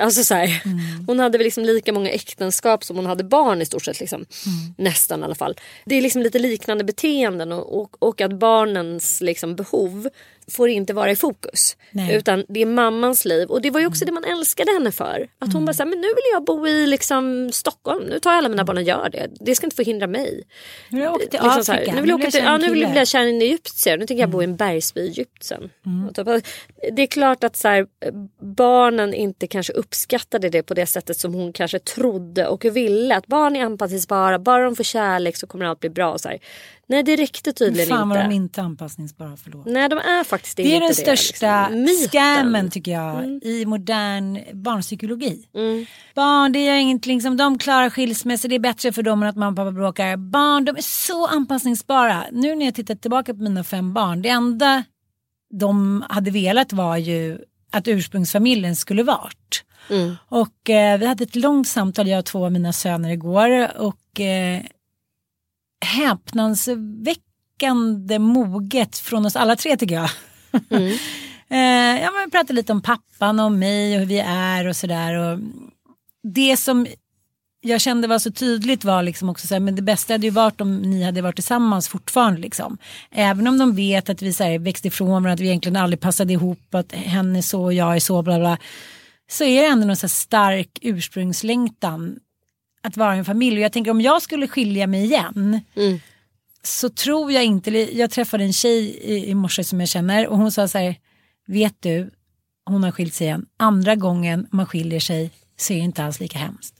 Alltså så här, Mm. Hon hade väl liksom lika många äktenskap som hon hade barn i stort sett. Liksom. Mm. Nästan i alla fall. Det är liksom lite liknande beteenden och, och, och att barnens liksom, behov får inte vara i fokus. Nej. Utan det är mammans liv. Och det var ju också det man älskade henne för. Att Mm. hon bara sa, men nu vill jag bo i liksom, Stockholm. Nu tar jag alla mina barn och gör det. Det ska inte förhindra mig. Nu vill jag åka till Liksom så här, Afrika. nu vill jag, åka till, ja, en nu vill jag bli kär i en egyptier. Nu tänker jag bo i en bergsby i Egypten. Och typ, Det är klart att så här, barnen inte kanske uppskattade det på det sättet som hon kanske trodde och ville. Att barn är anpassningsbara, bara de får kärlek så kommer allt bli bra. Så här. Nej det räckte tydligen Fan vad inte. de inte är anpassningsbara, förlåt. Nej de är faktiskt Det inte är den det. största liksom. Scammen tycker jag i modern barnpsykologi. Barn det är inget, liksom, de klarar skilsmässor, det är bättre för dem än att mamma och pappa bråkar. Barn de är så anpassningsbara. Nu när jag tittar tillbaka på mina fem barn, det enda de hade velat var ju att ursprungsfamiljen skulle varit. Och eh, vi hade ett långt samtal jag och två av mina söner igår och eh, häpnadsväckande moget från oss alla tre tycker jag. eh, ja, men vi pratade lite om pappan och mig och hur vi är och sådär. Det som jag kände var så tydligt var liksom också så här, men det bästa hade ju varit om ni hade varit tillsammans fortfarande liksom. Även om de vet att vi så här, växte ifrån varandra, att vi egentligen aldrig passade ihop, att hen är så och jag är så, bla bla. Så är det ändå någon så stark ursprungslängtan att vara en familj. Och jag tänker om jag skulle skilja mig igen så tror jag inte, jag träffade en tjej i, i morse som jag känner och hon sa så här, vet du, hon har skilt sig igen, andra gången man skiljer sig så är det inte alls lika hemskt.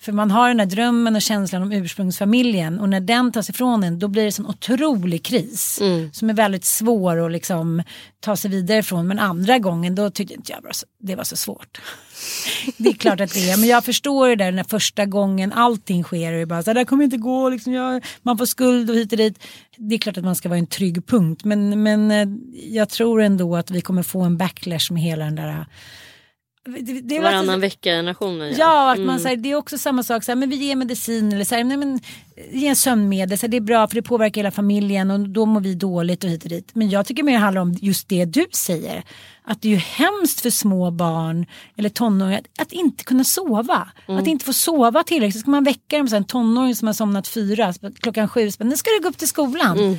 För man har den här drömmen och känslan om ursprungsfamiljen och när den tas ifrån en då blir det en otrolig kris Mm. som är väldigt svår att liksom ta sig vidare ifrån. Men andra gången då tyckte inte jag det var så svårt. Det är klart att det är, men jag förstår det där när första gången allting sker och det bara så här, det här kommer inte gå, liksom, jag, man får skuld och hit och dit. Det är klart att man ska vara en trygg punkt men, men eh, jag tror ändå att vi kommer få en backlash med hela den där det, det var Varannan vecka generationen. Ja, att Mm. man, så här, det är också samma sak, så här, men vi ger medicin eller så här, nej, men, ge en sömnmedel, så här, det är bra för det påverkar hela familjen och då mår vi dåligt och hit och dit. Men jag tycker mer det handlar om just det du säger. Att det är ju hemskt för små barn eller tonåringar att, att inte kunna sova. Mm. Att inte få sova tillräckligt. Så ska man väcka dem, så en tonåring som har somnat fyra, klockan sju, så nu ska du gå upp till skolan. Mm.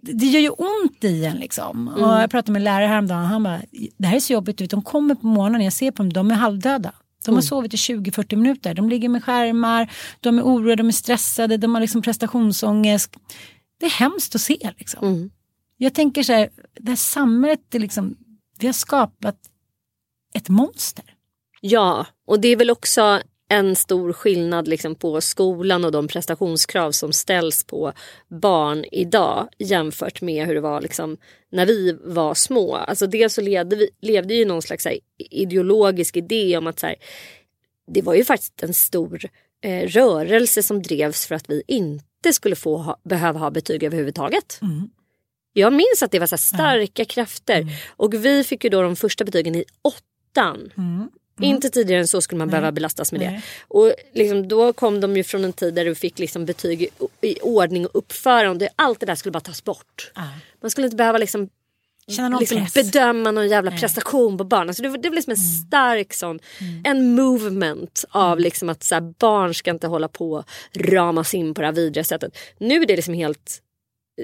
Det, det gör ju ont i en liksom. Och jag pratade med en lärare häromdagen han bara, det här är så jobbigt, ut. de kommer på morgonen, jag ser på dem, de är halvdöda. De har Mm. sovit i 20-40 minuter. De ligger med skärmar, de är oroliga, de är stressade, de har liksom prestationsångest. Det är hemskt att se. Liksom. Mm. Jag tänker så här, det här samhället, är liksom, vi har skapat ett monster. Ja, och det är väl också en stor skillnad liksom på skolan och de prestationskrav som ställs på barn idag jämfört med hur det var liksom när vi var små. Alltså dels så levde vi levde ju någon slags ideologisk idé om att så här, det var ju faktiskt en stor eh, rörelse som drevs för att vi inte skulle få ha, behöva ha betyg överhuvudtaget. Jag minns att det var så starka krafter och vi fick ju då de första betygen i åttan. Inte tidigare än så skulle man behöva belastas med det. Nej. Och liksom, då kom de ju från en tid där du fick liksom betyg i, i ordning och uppförande. Allt det där skulle bara tas bort. Man skulle inte behöva liksom, någon liksom bedöma någon jävla prestation på barn. Alltså det, det var liksom en stark sån, en movement av liksom att så här, barn ska inte hålla på ramas in på det här vidriga sättet. Nu är det liksom helt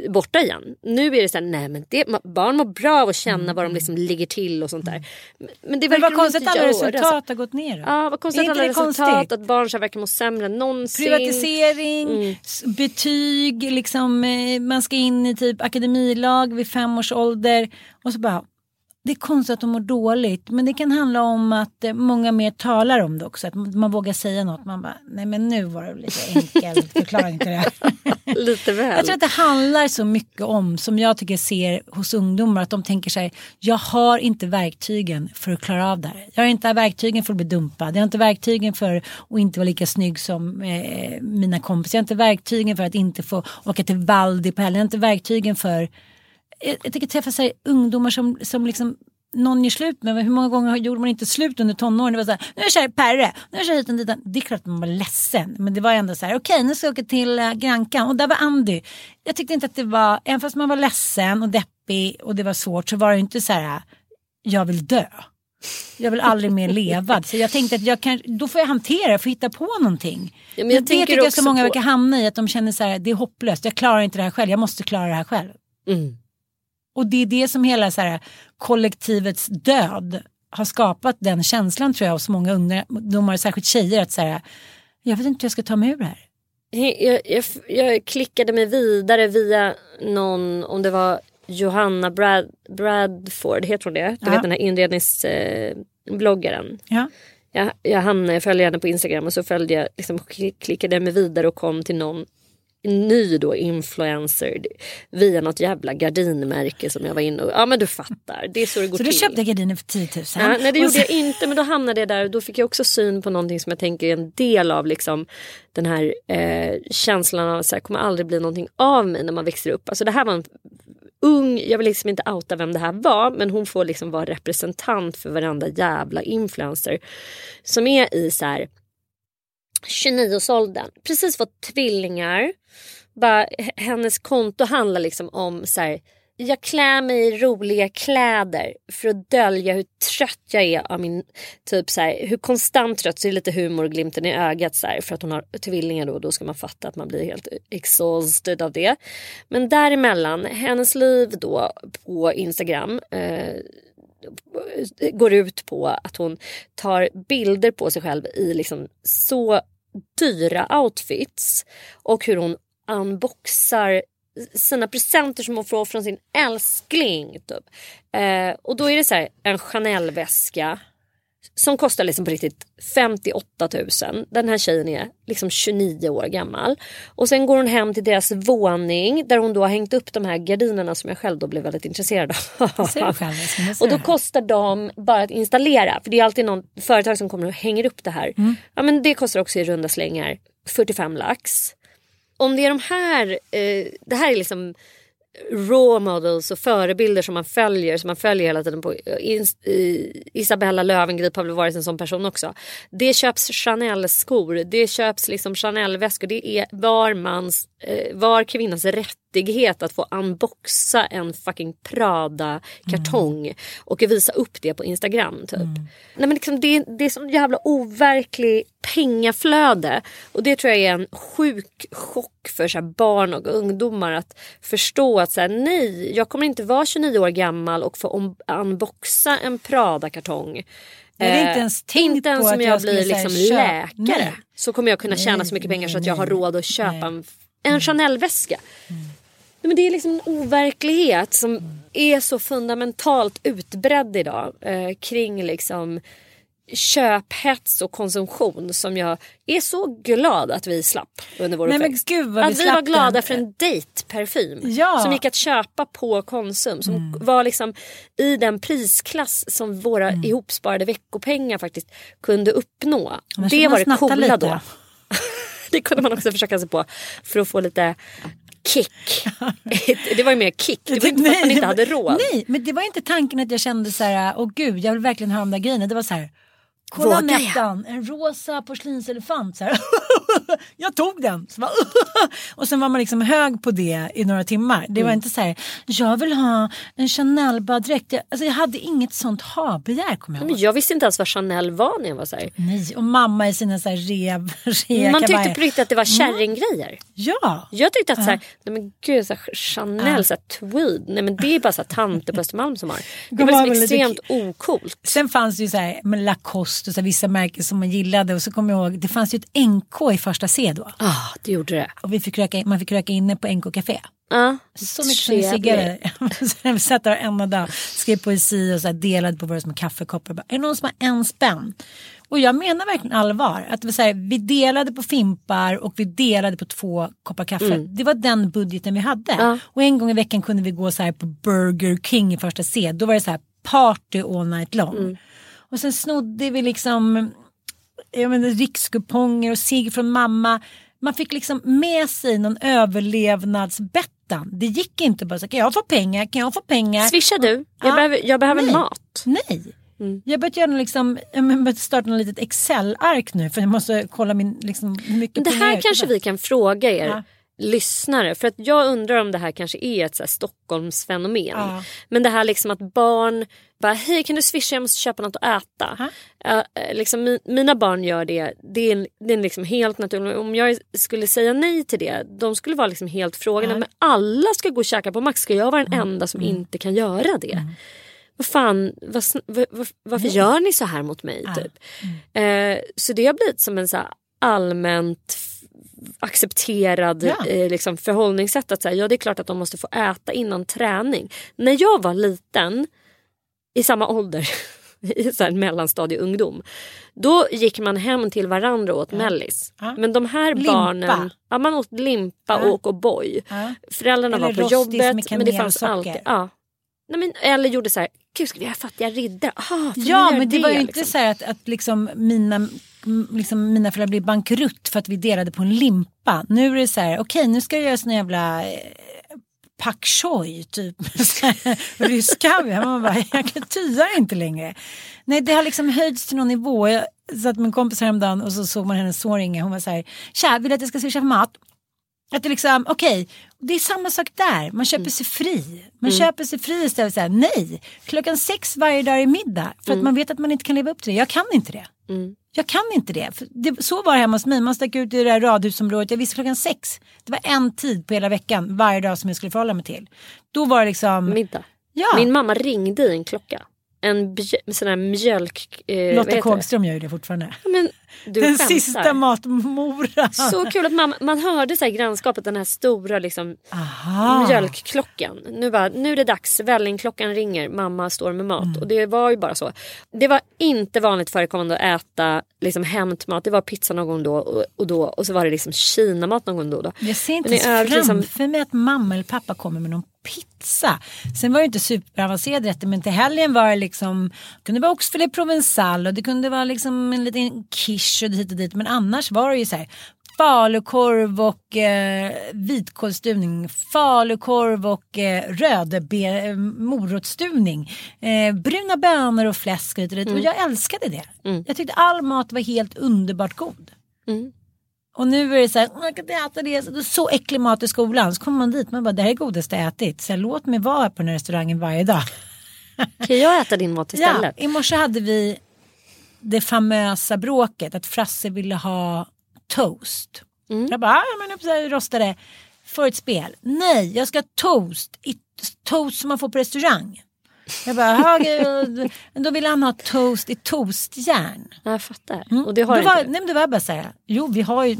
borta igen. Nu är det så här, nej men det, barn mår bra av att känna var de liksom ligger till och sånt där. Men, det Men verkar vad konstigt att alla resultat alltså. har gått ner. då. Ja, vad konstigt att alla resultat, konstigt? att barn så verkar må sämre än någonsin. Privatisering, Mm. betyg, liksom, eh, man ska in i typ akademilag vid fem års ålder. Och så bara, det är konstigt att de mår dåligt. Men det kan handla om att eh, många mer talar om det också. Att man man vågar säga något. Man bara, nej men nu var det lite enkel förklaring till det här. Lite väl. Jag tror att det handlar så mycket om, som jag tycker ser hos ungdomar, att de tänker sig, jag har inte verktygen för att klara av det här. Jag har inte verktygen för att bli dumpad, jag har inte verktygen för att inte vara lika snygg som eh, mina kompisar, jag har inte verktygen för att inte få åka till Valdi på helgen, jag har inte verktygen för jag, jag tycker träffa så här, ungdomar som, som liksom någon gör slut med. Hur många gånger gjorde man inte slut under tonåren? Det var så här, nu är jag kär i Perre, nu är jag kär hit och dit. Det är klart att man var ledsen. Men det var ändå så här, okej nu ska jag åka till uh, Grankan och där var Andy. Jag tyckte inte att det var, även fast man var ledsen och deppig och det var svårt så var det inte så här, jag vill dö. Jag vill aldrig mer leva. Så jag tänkte att jag kan, då får jag hantera det, får hitta på någonting. Ja, men jag det tänker tycker jag så många på- verkar hamna i, att de känner så här, det är hopplöst, jag klarar inte det här själv, jag måste klara det här själv. Mm. Och det är det som hela så här, kollektivets död har skapat den känslan tror jag hos många ungdomar, särskilt tjejer, att så här, jag vet inte hur jag ska ta mig ur det här. Jag, jag, jag klickade mig vidare via någon, om det var Johanna Brad, Bradford, heter hon det? Du Ja. vet den här inredningsbloggaren. Ja. Jag, jag, hamnade, jag följde henne på Instagram och så följde jag, liksom, kli- klickade jag mig vidare och kom till någon ny då influencer via något jävla gardinmärke som jag var inne och, ja men du fattar, det är så det går Så du till. köpte gardiner för 10 000? Ja, nej det gjorde så- jag inte men då hamnade jag där och då fick jag också syn på någonting som jag tänker är en del av liksom den här eh, känslan av att det kommer aldrig bli någonting av mig när man växer upp. Alltså det här var en ung, jag vill liksom inte outa vem det här var men hon får liksom vara representant för varenda jävla influencer som är i så här 29-årsåldern, precis fått tvillingar. Bara, hennes konto handlar liksom om så här, jag klär mig i roliga kläder för att dölja hur trött jag är av min, typ så här, hur konstant trött, så är det lite glimten i ögat så här, för att hon har tvillingar då, då ska man fatta att man blir helt exhausted av det. Men däremellan, hennes liv då på Instagram eh, går ut på att hon tar bilder på sig själv i liksom så dyra outfits och hur hon unboxar sina presenter som hon får från sin älskling. Typ. Eh, och då är det så här, en Chanel-väska som kostar liksom på riktigt 58 000. Den här tjejen är liksom 29 år gammal. Och sen går hon hem till deras våning där hon då har hängt upp de här gardinerna som jag själv då blev väldigt intresserad av. Och då kostar de bara att installera, för det är alltid någon företag som kommer och hänger upp det här. Mm. Ja men det kostar också i runda slängar 45 lax. Om det är de här, eh, det här är liksom raw models och förebilder som man följer, som man följer hela tiden på eh, Isabella Löwengrip har väl varit en sån person också. Det köps Chanel-skor, det köps liksom Chanel-väskor, det är var mans, eh, var kvinnas rätt rättighet att få unboxa en fucking Prada-kartong och visa upp det på Instagram typ. Nej, men liksom det, det är sån jävla overklig pengaflöde och det tror jag är en sjuk chock för så barn och ungdomar att förstå att så här, nej, jag kommer inte vara 29 år gammal och få unboxa en Prada-kartong. Jag hade Eh, inte ens tänkt inte ens på om jag, jag blir liksom köpa- läkare Nej. så kommer jag kunna tjäna Nej, så mycket pengar så nej, att jag har nej. råd att köpa Nej. Mm. en, en Chanel-väska. Nej, men det är liksom en overklighet som är så fundamentalt utbredd idag eh, kring liksom köphets och konsumtion som jag är så glad att vi slapp under vår Nej, men uppväxt. gud vad vi att vi var glada den. för en date-parfym Ja. Mm. som gick att köpa på Konsum. Som var liksom i den prisklass som våra ihopsparade veckopengar faktiskt kunde uppnå. Det var det coola lite. då. det kunde man också försöka sig på för att få lite kick. det var ju mer kick, det var inte för att man inte hade råd. Nej, men det var inte tanken att jag kände så här, åh gud, jag vill verkligen ha de där grejerna. Det var så här, kolla? Nettan, en rosa porslinselefant. Så här. jag tog den. Bara, och sen var man liksom hög på det i några timmar. Det Mm. var inte så här, jag vill ha en Chanel-baddräkt. Jag, alltså, jag hade inget sånt ha-begär kommer jag ihåg. Men jag visste inte ens vad Chanel var när jag var så här. Nej, och mamma i sina så här rev, rea Man tyckte på riktigt att det var kärringgrejer. Ja. Jag tyckte att så här, nej men gud, så här, Chanel, så här, tweed, nej men det är bara så här, tanter på Östermalm som har. Det De var liksom extremt ocoolt. Sen fanns det ju så här, med Lacoste och så vissa märken som man gillade och så kommer jag ihåg, det fanns ju ett NK i första C då. Ah, det gjorde det. Och vi fick röka, man fick röka inne på NK Café. Ah, Så mycket som vi satt där en dag, skrev poesi och så delade på våra små kaffekoppar. Bara, Är det någon som har en spänn? Och jag menar verkligen allvar. Att det var så här, vi delade på fimpar och vi delade på två koppar kaffe. Det var den budgeten vi hade. Ja. Och en gång i veckan kunde vi gå så här på Burger King i första C. Då var det så här party all night long. Och sen snodde vi liksom jag menar, rikskuponger och cigg från mamma. Man fick liksom med sig någon överlevnadsbettan. Det gick inte bara så kan jag få pengar, kan jag få pengar? Swishar du? Jag Ja. behöver, jag behöver Nej. mat. Nej. Jag har börjat göra någon liksom, jag börjat starta något litet Excel-ark nu för jag måste kolla min, liksom, hur mycket det här kanske vi kan fråga er Ja. lyssnare. För att jag undrar om det här kanske är ett så här Stockholmsfenomen. Ja. Men det här liksom att barn bara, hej kan du swisha jag måste köpa något att äta. Ja. Ja, eh, liksom, mi- mina barn gör det, det är, en- det är liksom helt naturligt. Om jag skulle säga nej till det, de skulle vara liksom helt frågande. Men alla ska gå och käka på Max, ska jag vara den Mm. enda som inte kan göra det? Vad fan, vad, sn- vad, vad, varför gör ni så här mot mig? Typ? Mm. Eh, så det har blivit som en så allmänt accepterad Ja. eh, liksom förhållningssätt. Att säga, ja det är klart att de måste få äta innan träning. När jag var liten, i samma ålder, i så här mellanstadieungdom. Då gick man hem till varandra och åt mellis. Ja. Men de här Limpa. barnen, ja, man åt limpa Ja. och O'boy. Ja. Föräldrarna Eller var på jobbet men det fanns alltid... Ja. Nej, men, eller gjorde så här, gud ska vi ha fattiga riddare? Aha, Ja men det var ju inte liksom? så här att, att liksom mina, liksom mina föräldrar blev bankrutt för att vi delade på en limpa. Nu är det så här, okej nu ska jag göra sån jävla eh, pak choi typ. Rysk kaviar. Man bara, jag kan tyar inte längre. Nej det har liksom höjts till någon nivå. Jag satt med en kompis häromdagen och så såg man hennes son ringa. Hon var så här, tja vill du att jag ska swisha för mat? Att det liksom, okej, det är samma sak där. Man köper sig fri. Man köper sig fri istället för att säga nej. Klockan sex varje dag är middag. För att man vet att man inte kan leva upp till det. Jag kan inte det. Jag kan inte det. Det. Så var det hemma hos mig. Man stack ut i det där radhusområdet. Jag visste klockan sex. Det var en tid på hela veckan varje dag som jag skulle förhålla mig till. Då var det liksom. Middag. Ja. Min mamma ringde i en klocka. En sån här mjölk... Eh, Lotta Kågström gör ju det fortfarande. Ja, Men, Den skämtar. sista matmora. Så kul att man, man hörde så här grannskapet den här stora liksom, Aha. mjölkklockan. Nu, bara, nu är det dags, vällingklockan ringer, mamma står med mat. Mm. Och det var ju bara så. Det var inte vanligt förekommande att äta liksom, hämtmat. Det var pizza någon gång då och, och då och så var det liksom kinamat någon gång då. och då. Jag ser inte Men ens övrigt framför liksom- mig att mamma eller pappa kommer med någon pizza. Sen var det inte superavancerade rätter men till helgen var det liksom, det kunde vara oxfilé provençal och det kunde vara liksom en liten quiche och hit och dit. Men annars var det ju så här falukorv och eh, vitkålsstuvning, falukorv och eh, rödbe, eh, morotsstuvning, eh, bruna bönor och fläsk och och dit. Och jag älskade det. Jag tyckte all mat var helt underbart god. Och nu är det så här, man kan inte äta det, så, det är så äcklig mat i skolan. Så kommer man dit, man bara, det här är godaste jag ätit. Så här, låt mig vara på den här restaurangen varje dag. Kan jag äta din mat Ja, istället? I morse hade vi det famösa bråket att Frasse ville ha toast. Mm. Jag bara, "Ah, men upp så här, rostade för ett spel. Nej, jag ska ha toast. I, toast som man får på restaurang. Jag bara, "Jaha, gud." Men då ville han ha toast i toastjärn. Ja, Jag fattar. Och det har då du var, inte. nej men det var bara så här, jo vi har ju,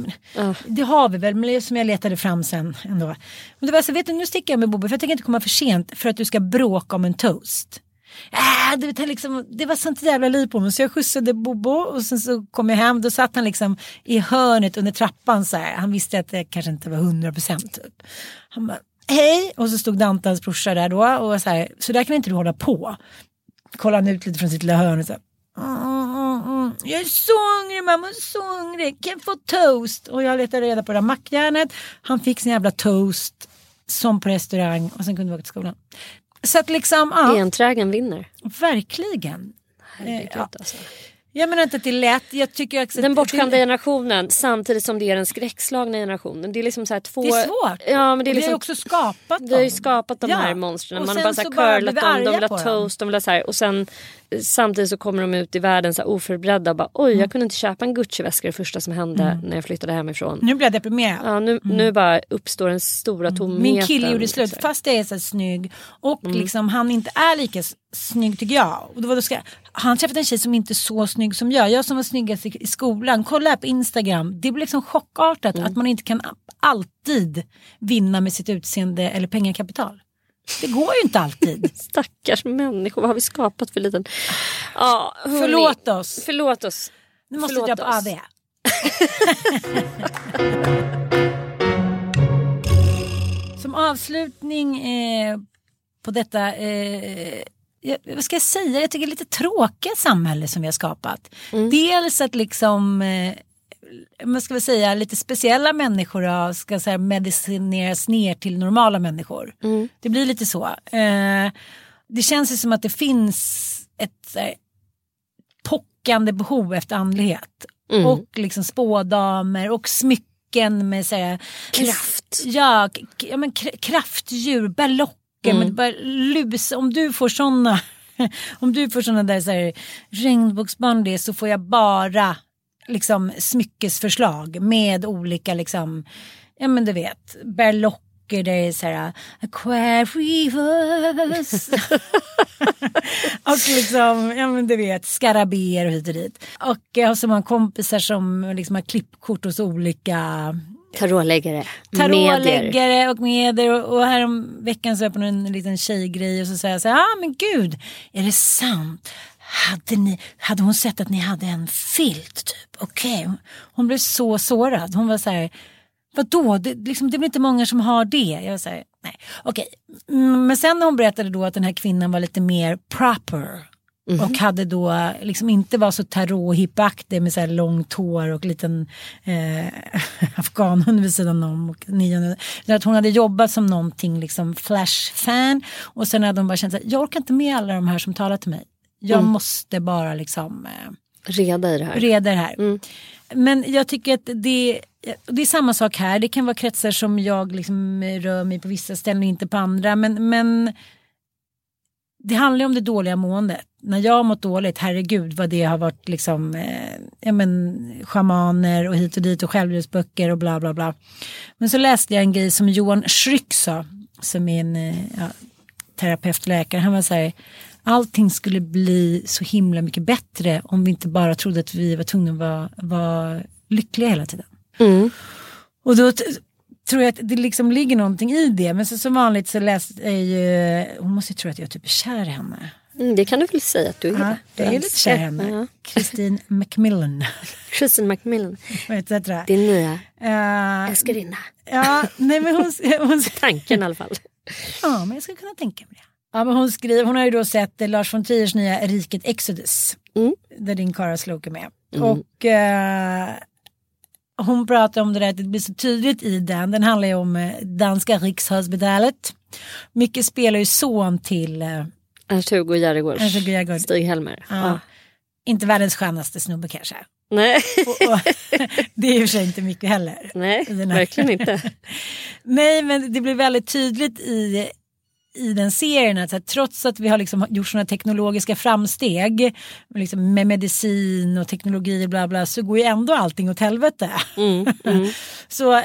det har vi väl, men det är som jag letade fram sen ändå. Men det var så, vet du nu sticker jag med Bobo för jag tänker inte komma för sent för att du ska bråka om en toast. Äh, vet, jag liksom, det var sånt jävla liv på mig så jag skjutsade Bobo och sen så kom jag hem då satt han liksom i hörnet under trappan så här. Han visste att det kanske inte var 100 procent. Typ. Han bara hej och så stod Dante hans brorsa där då och så här, så där kan inte du hålla på. Kollade han ut lite från sitt lilla hörn och så här, Mm, mm, mm. Jag är så hungrig mamma, så hungrig. Kan jag få toast? Och jag letade reda på det där mackjärnet. Han fick sin jävla toast som på restaurang och sen kunde vi åka till skolan. Så att liksom, ja, Enträgen vinner. verkligen. Herregud, ja. alltså. Jag menar inte att det är lätt. Jag tycker också Den bortskämda generationen samtidigt som det är den skräckslagna generationen. Det är liksom så här två... det är svårt. Ja, men det är Och vi har liksom... ju också skapat Vi har ju dem. skapat de Ja. här monstren. Man har bara så här curlat dem, de vill ha toast, de vill ha så här. Och sen eh, samtidigt så kommer de ut i världen så här oförberedda och bara oj Mm. jag kunde inte köpa en Gucci-väska det första som hände när jag flyttade hemifrån. Nu blir jag deprimerad. Ja, nu, nu bara uppstår den stora tomheten. Mm. Min kille gjorde slut liksom. fast jag är så snygg och Mm. liksom han inte är lika snygg tycker jag. Och då, var då ska, han har träffat en tjej som inte är så snygg som jag. Jag som var snyggast i, i skolan. Kolla här på Instagram. Det blir liksom chockartat Mm. att man inte kan alltid vinna med sitt utseende eller pengakapital. Det går ju inte alltid. Stackars människor, vad har vi skapat för liten... Ja, hörni. Förlåt oss. Förlåt oss. Nu måste Förlåt dra på. AV. Som avslutning eh, på detta, eh, vad ska jag säga, jag tycker det är lite tråkiga samhälle som vi har skapat. Dels att liksom, eh, vad ska vi säga, lite speciella människor ska här, medicineras ner till normala människor. Det blir lite så. Eh, det känns ju som att det finns ett här, pockande behov efter andlighet. Och liksom spådamer och smycken med så här, Kraft. Ja, ja men kr- kraftdjur, berlocker, men bara lus, om du får sådana om du får sådana där så här, regnbågsband så får jag bara liksom smyckesförslag med olika liksom, ja men du vet, berlocker där det är så här Aquarius. och liksom, ja men du vet, skarabéer och hit och dit. Och jag har så många kompisar som liksom har klippkort hos olika Tarotläggare. Tarotläggare och medier och, och här om veckan så är jag på en liten tjejgrej och så säger jag så här, ah men gud, är det sant? Hade, ni, hade hon sett att ni hade en filt typ? Okej, hon blev så sårad. Hon var så här, vadå, det, liksom, det är väl inte många som har det? Jag var så här, nej, okej. Mm, Men sen när hon berättade då att den här kvinnan var lite mer proper och hade då liksom inte var så tarot-hippaktig med så här långt hår och liten eh, afghanhund vid sidan om. Och nionde, utan att hon hade jobbat som någonting liksom flash-fan och sen hade hon bara känt att jag orkar inte med alla de här som talar till mig. Jag måste bara liksom eh, Reda i det här. reda det här. Men jag tycker att det, det är samma sak här. Det kan vara kretsar som jag liksom rör mig på vissa ställen och inte på andra. Men, men det handlar ju om det dåliga måendet. När jag har mått dåligt, herregud vad det har varit liksom, eh, ja men schamaner och hit och dit och självhjälpsböcker och bla bla bla. Men så läste jag en grej som Johan Schryck sa, som är en eh, ja, terapeut och läkare. Han var så här, allting skulle bli så himla mycket bättre om vi inte bara trodde att vi var tvungna att vara, vara lyckliga hela tiden. Mm. Och då tror jag att det liksom ligger någonting i det. Men så, som vanligt så läste jag ju, hon måste ju tro att jag typ är kär i henne. Mm, det kan du väl säga att du är. Ja, jag är lite kär i henne. Ja. Christine Macmillan. Christine Macmillan, din nya Eh, älskarinna. ja, nej men hon, hon, Tanken i alla fall. ja, men jag skulle kunna tänka mig det. Ja, men hon, skriver, hon har ju då sett eh, Lars von Triers nya Riket Exodus. Mm. Där din Kara Sloke är med. Och eh, hon pratar om det där att det blir så tydligt i den. Den handlar ju om eh, danska Rikshospitalet. Micke spelar ju son till, eh, Ernst-Hugo Ernst-Hugo Järegård. Stig-Helmer. ja, Ja. inte världens skönaste snubbe kanske. Nej. Och, och, det är ju i och för sig inte mycket heller. Nej, verkligen inte. Nej, men det blir väldigt tydligt i, i den serien att här, trots att vi har liksom gjort sådana teknologiska framsteg liksom med medicin och teknologi och bla bla så går ju ändå allting åt helvete. så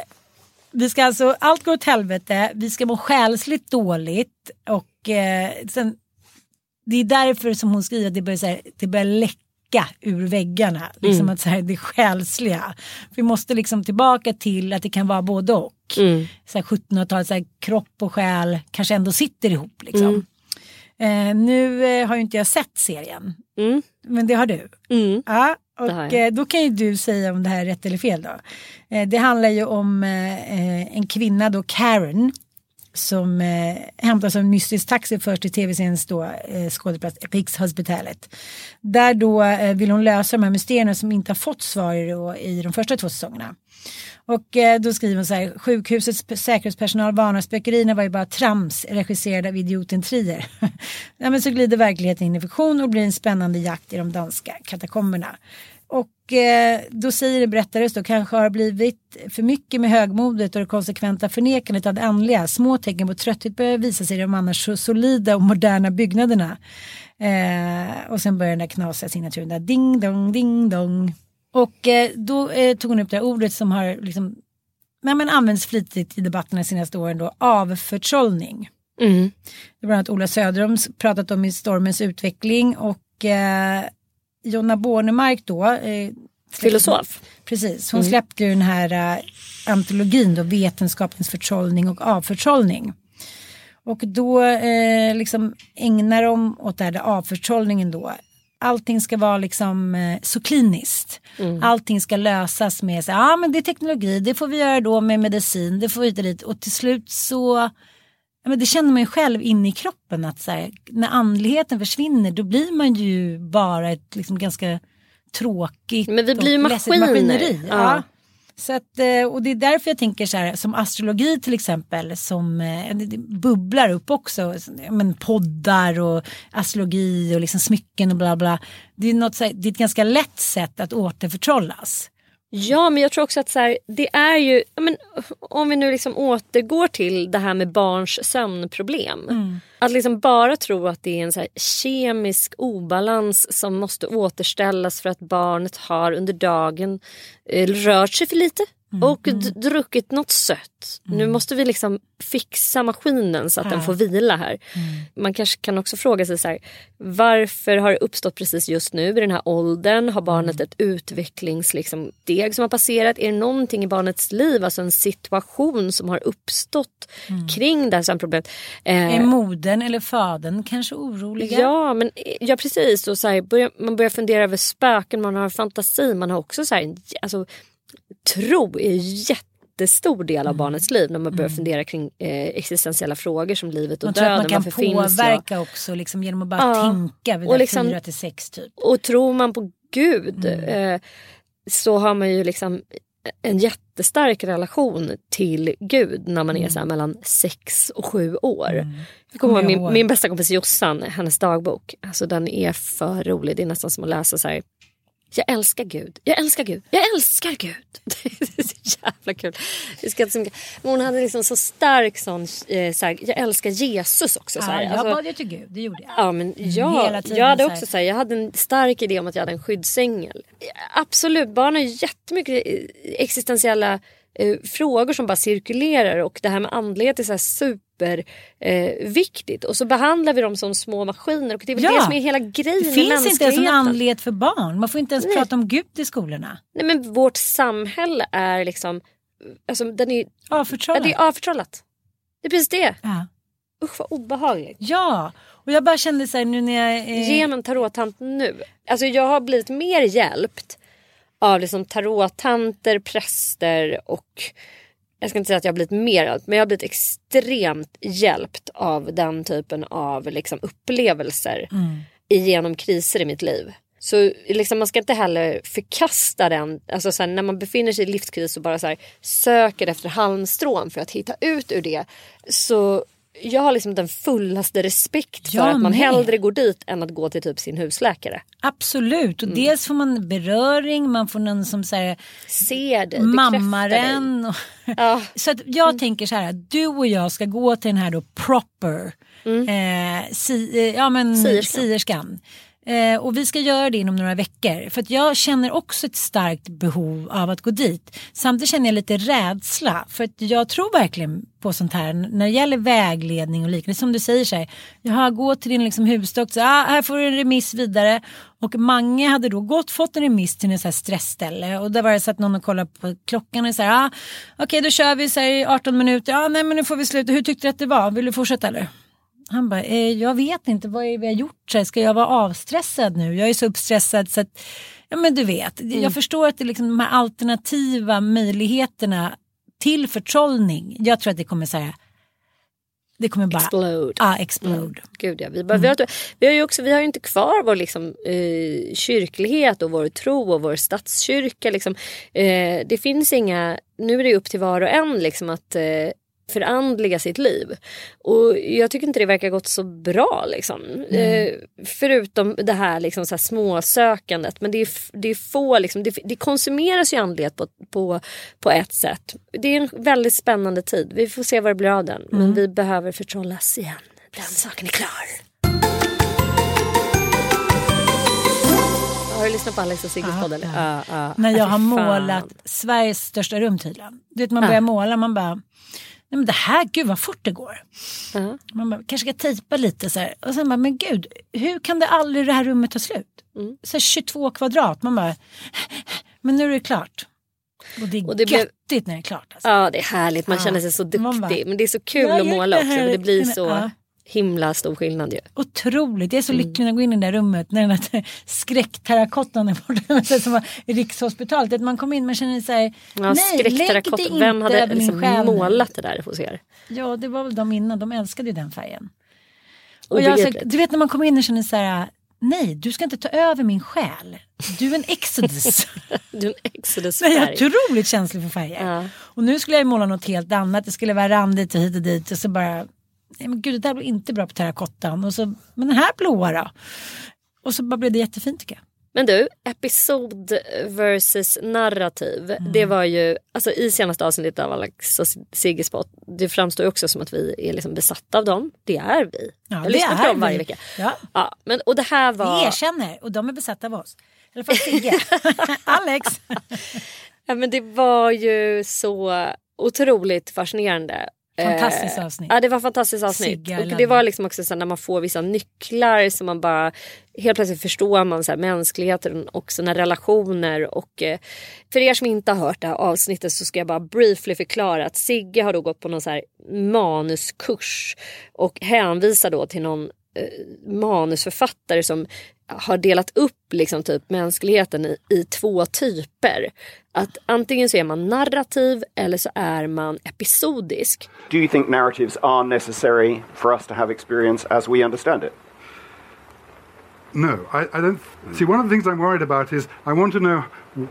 vi ska alltså, allt går åt helvete, vi ska må själsligt dåligt och eh, sen, det är därför som hon skriver att det börjar, så här, det börjar läcka ur väggarna. Liksom att så här, det själsliga. Vi måste liksom tillbaka till att det kan vara både och. Så här 1700-talet, så här, kropp och själ kanske ändå sitter ihop. Liksom. Eh, nu eh, har ju inte jag sett serien. Mm. Men det har du. Mm. Ja, och eh, då kan ju du säga om det här är rätt eller fel då. Eh, det handlar ju om eh, en kvinna då, Karen, som eh, hämtas av en mystisk taxi först till tv-seriens då eh, skådeplats Rikshospitalet. Där då eh, vill hon lösa de här mysterierna som inte har fått svar i, då, i de första två säsongerna. Och eh, då skriver hon så här, sjukhusets säkerhetspersonal varnar spökerierna var ju bara trams regisserade av idioten Trier. ja, men så glider verkligheten in i fiktion och blir en spännande jakt i de danska katakomberna. Och eh, då säger det berättares då kanske har blivit för mycket med högmodet och det konsekventa förnekandet av det andliga. Små tecken på trötthet börjar visa sig i de annars så solida och moderna byggnaderna. Eh, och sen börjar den där knasiga signaturen där ding dong ding dong. Och eh, då eh, tog hon upp det här ordet som har liksom, nej, men används flitigt i debatterna de senaste åren då, avförtrollning. Mm. Det är bland annat Ola Söderholm pratat om i Stormens utveckling och eh, Jonna Bornemark då. Eh, Filosof. Precis, hon släppte ju den här eh, antologin då, Vetenskapens förtrollning och avförtrollning. Och då eh, liksom ägnar de åt det här, avförtrollningen då. Allting ska vara liksom eh, så kliniskt. Allting ska lösas med, ja ah, men det är teknologi, det får vi göra då med medicin, det får vi dit. Och till slut så men det känner man ju själv in i kroppen att så här, när andligheten försvinner då blir man ju bara ett liksom ganska tråkigt Men vi blir ju maskiner. maskineri. Ja. Ja. Så att, eh, och det är därför jag tänker så här som astrologi till exempel som eh, bubblar upp också. Men poddar och astrologi och liksom smycken och bla bla. Det är, något, här, det är ett ganska lätt sätt att återförtrollas. Ja men jag tror också att så här, det är ju, men, om vi nu liksom återgår till det här med barns sömnproblem. Att liksom bara tro att det är en så kemisk obalans som måste återställas för att barnet har under dagen eh, rört sig för lite och d- druckit något sött. Nu måste vi liksom fixa maskinen så att den får vila här. Man kanske kan också fråga sig så här, varför har det uppstått precis just nu i den här åldern? Har barnet ett utvecklingssteg liksom, som har passerat? Är det någonting i barnets liv, alltså en situation som har uppstått kring det här sömnproblemet? Eh, Är modern eller fadern kanske oroliga? Ja, men, ja precis. Och så här, börjar, man börjar fundera över spöken, man har fantasi, man har också så här, alltså, tro är en jättestor del Mm. av barnets liv när man börjar fundera kring eh, existentiella frågor som livet och Man tror döden. att man kan påverka också liksom, genom att bara Ja. tänka vid Och liksom- fyra till sex typ. Och tror man på Gud Mm. eh, så har man ju liksom en jättestark relation till Gud när man är så här mellan sex och sju år. Jag kommer Mm. Kommer ihåg min, min bästa kompis Jossan, hennes dagbok. Alltså den är för rolig. Det är nästan som att läsa så här. Jag älskar Gud, jag älskar Gud, jag älskar Gud. Det är så jävla kul. Jag så mycket. Men hon hade liksom så stark sån, eh, så här, jag älskar Jesus också. Så här. Ja, jag Alltså- bad ju till Gud, det gjorde jag. Ja men ja, hela tiden jag hade också så här, jag hade en stark idé om att jag hade en skyddsängel. Absolut, barn har jättemycket eh, existentiella eh, frågor som bara cirkulerar och det här med andlighet är så superviktigt. Eh, och så behandlar vi dem som små maskiner. Och det är väl Ja. det som är hela grejen Det finns inte ens en andlighet för barn. Man får inte ens Nej. prata om Gud i skolorna. Nej men vårt samhälle är liksom... Alltså, den är, Avförtrollat. det är avförtrollat. Det är precis det. Ja. Usch vad obehagligt. ja, och jag bara kände så här nu när jag... Eh, Ge mig en tarottant nu. Alltså jag har blivit mer hjälpt av liksom tarottanter, präster och jag ska inte säga att jag har blivit mer hjälpt men jag har blivit extremt hjälpt av den typen av liksom upplevelser genom kriser i mitt liv. Så liksom, man ska inte heller förkasta den. Alltså, så här, när man befinner sig i livskris och bara så här, söker efter halmstrån för att hitta ut ur det. Så jag har liksom den fullaste respekt för Jag att man med. hellre går dit än att gå till typ sin husläkare. Absolut, och dels får man beröring, man får någon som säger Ser dig, mammar bekräftar dig. Och, Ja. Så att jag tänker så här, du och jag ska gå till den här då proper eh, si, eh, ja, men, Sierskan. sierskan. Eh, och vi ska göra det inom några veckor. För att jag känner också ett starkt behov av att gå dit. Samtidigt känner jag lite rädsla. För att jag tror verkligen på sånt här när det gäller vägledning och liknande. Som du säger så här, jaha gå till din liksom husdoktor, ah, här får du en remiss vidare. Och Mange hade då gått, fått en remiss till en så här stressställe. Och där var det så att någon kollade på klockan och så här, ah, okej då kör vi så här i 18 minuter, ja nej men nu får vi sluta, hur tyckte du att det var, vill du fortsätta eller? Han bara, eh, jag vet inte, vad är vi har gjort? Ska jag vara avstressad nu? Jag är så uppstressad så att, ja men du vet. Jag förstår att det är liksom de här alternativa möjligheterna till förtrollning. Jag tror att det kommer här, det kommer bara Explode. Ah, explode. Gud ja, vi, bara, vi, har, vi har ju också, vi har ju inte kvar vår liksom, eh, kyrklighet och vår tro och vår statskyrka. Liksom. Eh, det finns inga, nu är det upp till var och en liksom, att eh, förandliga sitt liv. Och jag tycker inte det verkar gått så bra. Liksom. Eh, förutom det här, liksom, så här småsökandet. Men det är, det är få, liksom, det, det konsumeras ju andlighet på, på, på ett sätt. Det är en väldigt spännande tid. Vi får se vad det blir av den. Men vi behöver förtrollas igen. Den saken är klar. Har du lyssnat på Alex och Sigges podd? Ja, ja. När jag Ja, har fan. målat Sveriges största rum tydligen. Du vet man börjar måla, man bara, nej men det här, gud vad fort det går. Ja. Man bara, kanske ska tejpa lite så här. Och sen bara, men gud, hur kan det aldrig det här rummet ta slut? Mm. Så här 22 kvadrat, man bara, men nu är det klart. Och det är Och det göttigt när det är klart. Alltså. Ja det är härligt, man Ja. känner sig så duktig. Bara, men det är så kul att måla det också. För det blir så Ja. Himla stor skillnad ju. Otroligt, jag är så Mm. lycklig när jag går in i det där rummet. När den där skräckterrakottan är borta. Här Som var i Rikshospitalet. Att man kommer in man känner så här, Ja, nej lägg det inte Vem hade min liksom själ målat det där hos er? Ja det var väl de innan, de älskade ju den färgen. Och jag, så, du vet när man kommer in och känner så här, nej du ska inte ta över min själ. Du är en exodus. Du är en exodus Nej, jag färg. är otroligt känslig för färger. Ja. Och nu skulle jag måla något helt annat. Det skulle vara randigt och hit och dit. Och så bara, nej men gud det där blir inte bra på terrakottan. Och så, men den här blåa då? Och så bara blev det jättefint tycker jag. Men du, episod versus narrativ. Mm. Det var ju, alltså i senaste avsnittet av Alex och Sigges podd, det framstår ju också som att vi är liksom besatta av dem. Det är vi. Ja, jag det lyssnar på dem varje vi. vecka. Ja. Ja, men, och det här Vi var... erkänner och de är besatta av oss. Alla fall Sigge. Alex. Ja, men det var ju så otroligt fascinerande. Fantastiskt Eh, avsnitt. Ja det var fantastiskt avsnitt. Och det var liksom också så när man får vissa nycklar som man bara helt plötsligt förstår man så här, mänskligheten och sina relationer. Och, eh, för er som inte har hört det här avsnittet så ska jag bara briefly förklara att Sigge har då gått på någon så här manuskurs och hänvisar då till någon eh, manusförfattare som har delat upp liksom typ mänskligheten i, i två typer. Att antingen så är man narrativ eller så är man episodisk. Do you think narratives are necessary for us to have experience as we understand it? No, I, I don't. See, one of the things I'm worried about is I want to know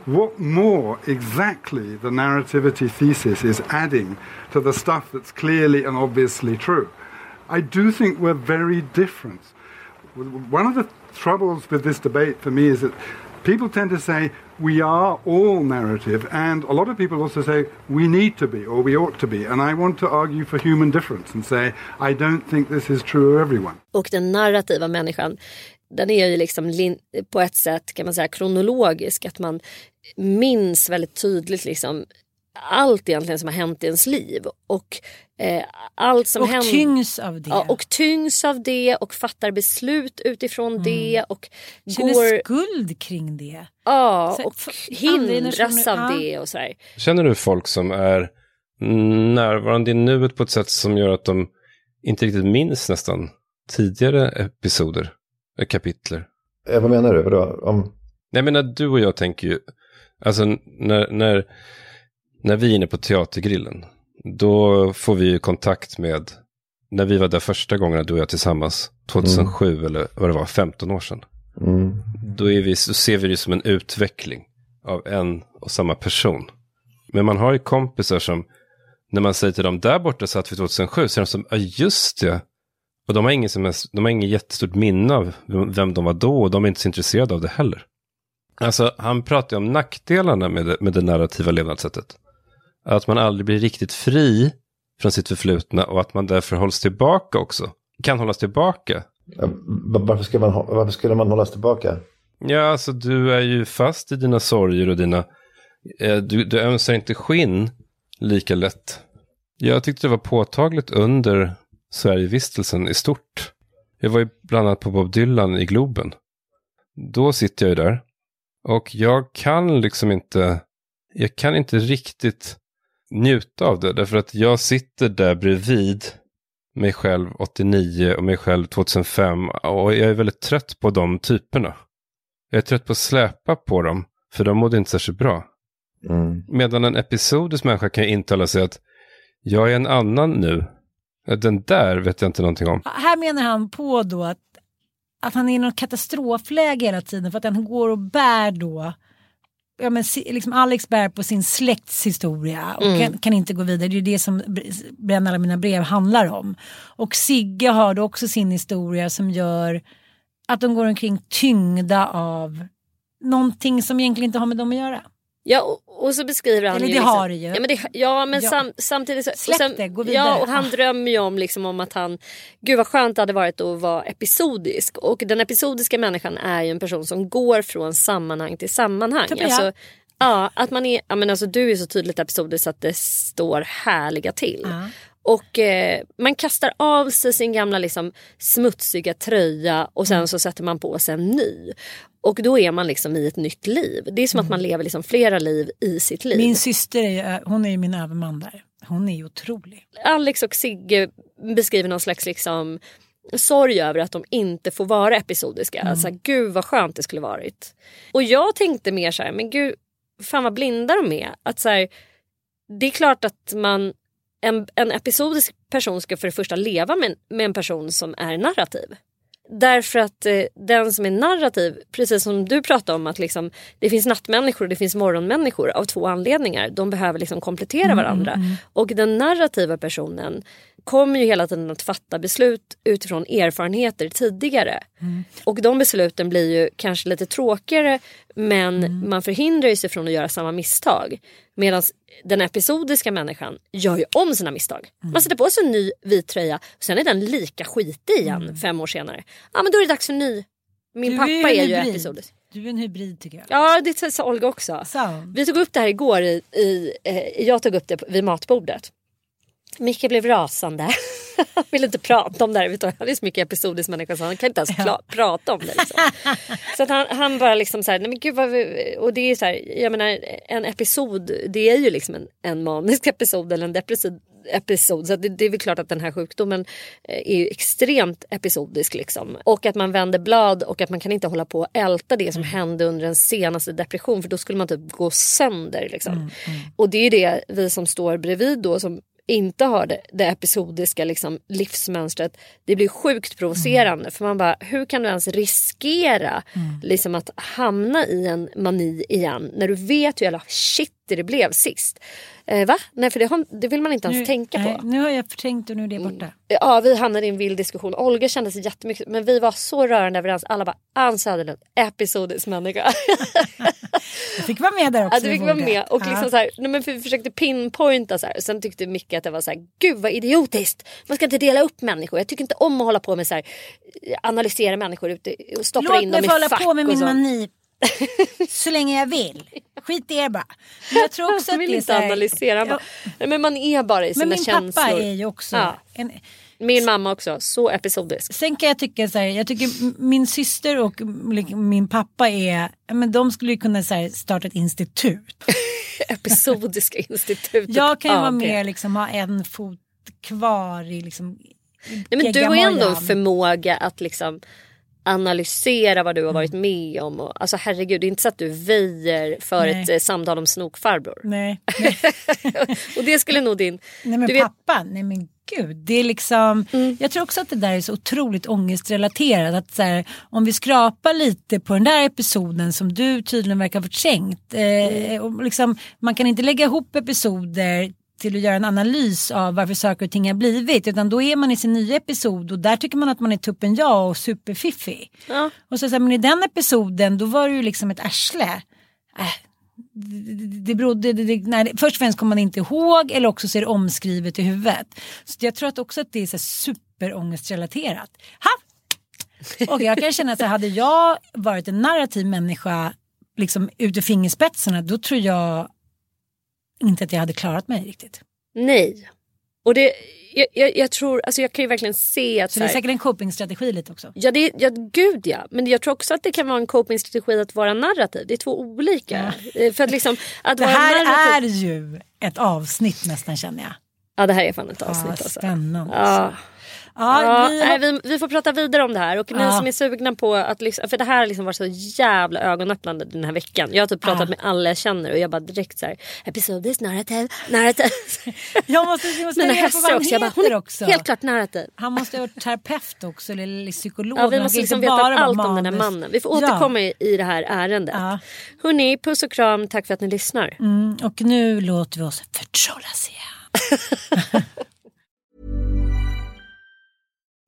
what more exactly the narrativity thesis is adding to the stuff that's clearly and obviously true. I do think we're very different. One of the troubles with this debate for me is that people tend to say we are all narrative, and a lot of people also say we need to be or we ought to be. And I want to argue for human difference and say I don't think this is true of everyone. Och den narrativa människan den är ju liksom på ett sätt kan man säga kronologisk. Att man minns väldigt tydligt liksom allt egentligen som har hänt i ens liv. Och eh, allt som Och händer, tyngs av det. Ja, och tyngs av det och fattar beslut utifrån det. Och Känner går, skuld kring det. ja, Så- och hindras av generationer- det och sådär. Känner du folk som är närvarande i nuet på ett sätt som gör att de inte riktigt minns nästan tidigare episoder, eh, kapitler? Eh, vad menar du? Vadå? Om... Nej, jag menar du och jag tänker ju, alltså när, när, när vi är inne på teatergrillen, då får vi ju kontakt med, när vi var där första gången du och jag tillsammans, 2007 eller vad det var, 15 år sedan. Mm. Då, är vi, så ser vi det som en utveckling av en och samma person. Men man har ju kompisar som, när man säger till dem, där borta satt vi 2007, så är de som, ja just det. Och de har ingen som helst, de har ingen jättestort minne av vem de var då, och de är inte så intresserade av det heller. Alltså, han pratar ju om nackdelarna med det, med det narrativa levnadssättet. Att man aldrig blir riktigt fri från sitt förflutna och att man därför hålls tillbaka också. Kan hållas tillbaka. Varför, ska man, varför skulle man hållas tillbaka? Ja, alltså du är ju fast i dina sorger och dina... Eh, du, du ömsar inte skinn lika lätt. Jag tyckte det var påtagligt under Sverigevistelsen i stort. Jag var ju bland annat på Bob Dylan i Globen. Då sitter jag ju där. Och jag kan liksom inte... Jag kan inte riktigt njuta av det. Därför att jag sitter där bredvid mig själv 89 och mig själv 2005. Och jag är väldigt trött på de typerna. Jag är trött på att släpa på dem, för de mådde inte särskilt bra. Mm. Medan en episodisk människa kan ju intala sig att jag är en annan nu. Den där vet jag inte någonting om. Här menar han på då att, att han är i något katastrofläge hela tiden för att han går och bär då Ja, men, liksom Alex bär på sin släkts historia och Mm. kan, kan inte gå vidare. Det är det som Br- Bränn alla mina brev handlar om. Och Sigge har då också sin historia som gör att de går omkring tyngda av någonting som egentligen inte har med dem att göra. Ja och, och så beskriver han Eller ju det liksom, har det ju. Ja men, det, ja, men Ja. Sam, samtidigt så, Släpp och sen, det, gå vidare. Ja och han Ah. drömmer ju om, liksom, om att han Gud vad skönt det hade varit att vara episodisk och den episodiska människan är ju en person som går från sammanhang till sammanhang. Typ. Alltså, ja, att man är, ja, men alltså, du är så tydligt episodisk att det står härliga till. Och eh, man kastar av sig sin gamla liksom, smutsiga tröja och Mm. sen så sätter man på sig en ny. Och då är man liksom i ett nytt liv. Det är som att man lever liksom flera liv i sitt liv. Mm. Min syster är hon är ju min överman där. Hon är ju otrolig. Alex och Sigge beskriver någon slags liksom sorg över att de inte får vara episodiska. Mm. Alltså gud vad skönt det skulle varit. Och jag tänkte mer så här, men gud fan vad blinda de är. Att så här, det är klart att man en, en episodisk person ska för det första leva med, med en person som är narrativ. Därför att eh, den som är narrativ, precis som du pratade om att liksom, det finns nattmänniskor och det finns morgonmänniskor av två anledningar. De behöver liksom komplettera Mm, varandra. Och den narrativa personen kommer ju hela tiden att fatta beslut utifrån erfarenheter tidigare. Och de besluten blir ju kanske lite tråkigare men man förhindrar ju sig från att göra samma misstag. Medan den episodiska människan gör ju om sina misstag. Man sätter på sig en ny vit tröja och sen är den lika skitig igen fem år senare. Ja men då är det dags för en ny. Min Du pappa är, en ju hybrid. episodisk. Du är en hybrid tycker jag. Ja det sa Olga också. Vi tog upp det här igår. I, i, eh, jag tog upp det vid matbordet. Micke blev rasande. Han ville inte prata om det här. Vet du, Han är så mycket episodisk människa så han kan inte ens kla- prata om det. Liksom. Så att han, han bara liksom så här, nej men gud vad vi, och det är så här, jag menar en episod det är ju liksom en, en manisk episod eller en depressiv episod. Så det, det är väl klart att den här sjukdomen eh, är ju extremt episodisk liksom. Och att man vänder blad och att man kan inte hålla på och älta det som hände under den senaste depression för då skulle man typ gå sönder liksom. Och det är ju det vi som står bredvid då som inte har det, det episodiska liksom, livsmönstret. Det blir sjukt provocerande för man bara hur kan du ens riskera liksom, att hamna i en mani igen när du vet hur jävla shit det blev sist. Eh, va? Nej för det, har, det vill man inte ens Nu- tänka nej, på. Nu har jag förträngt och nu är det borta. Ja vi hamnade i en vild diskussion. Olga kände sig jättemycket men vi var så rörande överens. Alla bara Ann Söderlund, episodisk människa. Jag fick vara med där också. Ja, du fick vara med och Ja. liksom så här, nej, men för vi försökte pinpointa så här. Sen tyckte Micke att det var så här, gud vad idiotiskt. Man ska inte dela upp människor. Jag tycker inte om att hålla på med så här, analysera människor ute och stoppa Låt in mig dem få i hålla fack på med min mani. Så länge jag vill. Skit i er bara. Men jag tror också att vill det är inte här- analysera. Bara, men man är bara i sina Men min känslor. pappa är ju också Ja. en, Min mamma också. Så episodisk. Sen kan jag tycka så här, jag tycker min syster och min pappa är, men de skulle ju kunna så här, starta ett institut. Episodiska institutet. Jag kan ju vara AB. mer liksom ha en fot kvar i liksom Nej, men du har ju ändå förmåga att liksom analysera vad du har varit med om. Och, alltså herregud, det är inte så att du väjer för Nej. ett eh, samtal om snokfarbror. Nej, och det skulle nog din... nej men du vet, pappa, nej men gud. Det är liksom, jag tror också att det där är så otroligt ångestrelaterat. Att så här, om vi skrapar lite på den där episoden som du tydligen verkar ha förträngt. Eh, och liksom, man kan inte lägga ihop episoder till att göra en analys av varför saker och ting har blivit. Utan då är man i sin nya episod och där tycker man att man är tuppen jag och superfiffig. Ja. Och så, så här, men i den episoden då var det ju liksom ett arsle. Äh, det, berodde, det, det, nej, först och främst kommer man inte ihåg eller också så är det omskrivet i huvudet. Så jag tror att också att det är så här superångestrelaterat. Ha! Och jag kan känna att så hade jag varit en narrativ människa liksom ut i fingerspetsarna då tror jag inte att jag hade klarat mig riktigt. Nej. Och det, jag, jag, jag tror, alltså jag kan ju verkligen se att... Så det är här- säkert en copingstrategi lite också. Ja, det, ja, gud ja. Men jag tror också att det kan vara en copingstrategi att vara narrativ. Det är två olika. Eh, För att liksom, att Det här narrativ... är ju ett avsnitt nästan känner jag. Ja, det här är fan ett Ja, avsnitt. alltså. spännande. Ja. Ja, Ja, vi nej, vi, vi får prata vidare om det här och ni som är sugna på att liksom, för det här har liksom varit så jävla ögonöppnande den här veckan. Jag har typ pratat med alla jag känner och jag bara direkt så här episodisk narrativ, narrativ. Jag måste, jag måste Mina hästar också. Jag bara, hon är också. helt klart narrativ. Han måste ha varit terapeut också eller psykolog. Ja, vi Han måste liksom veta allt om den här mannen. Vi får återkomma i, i det här ärendet. Ja. Hörni, puss och kram. Tack för att ni lyssnar. Mm, och nu låter vi oss förtrollas igen.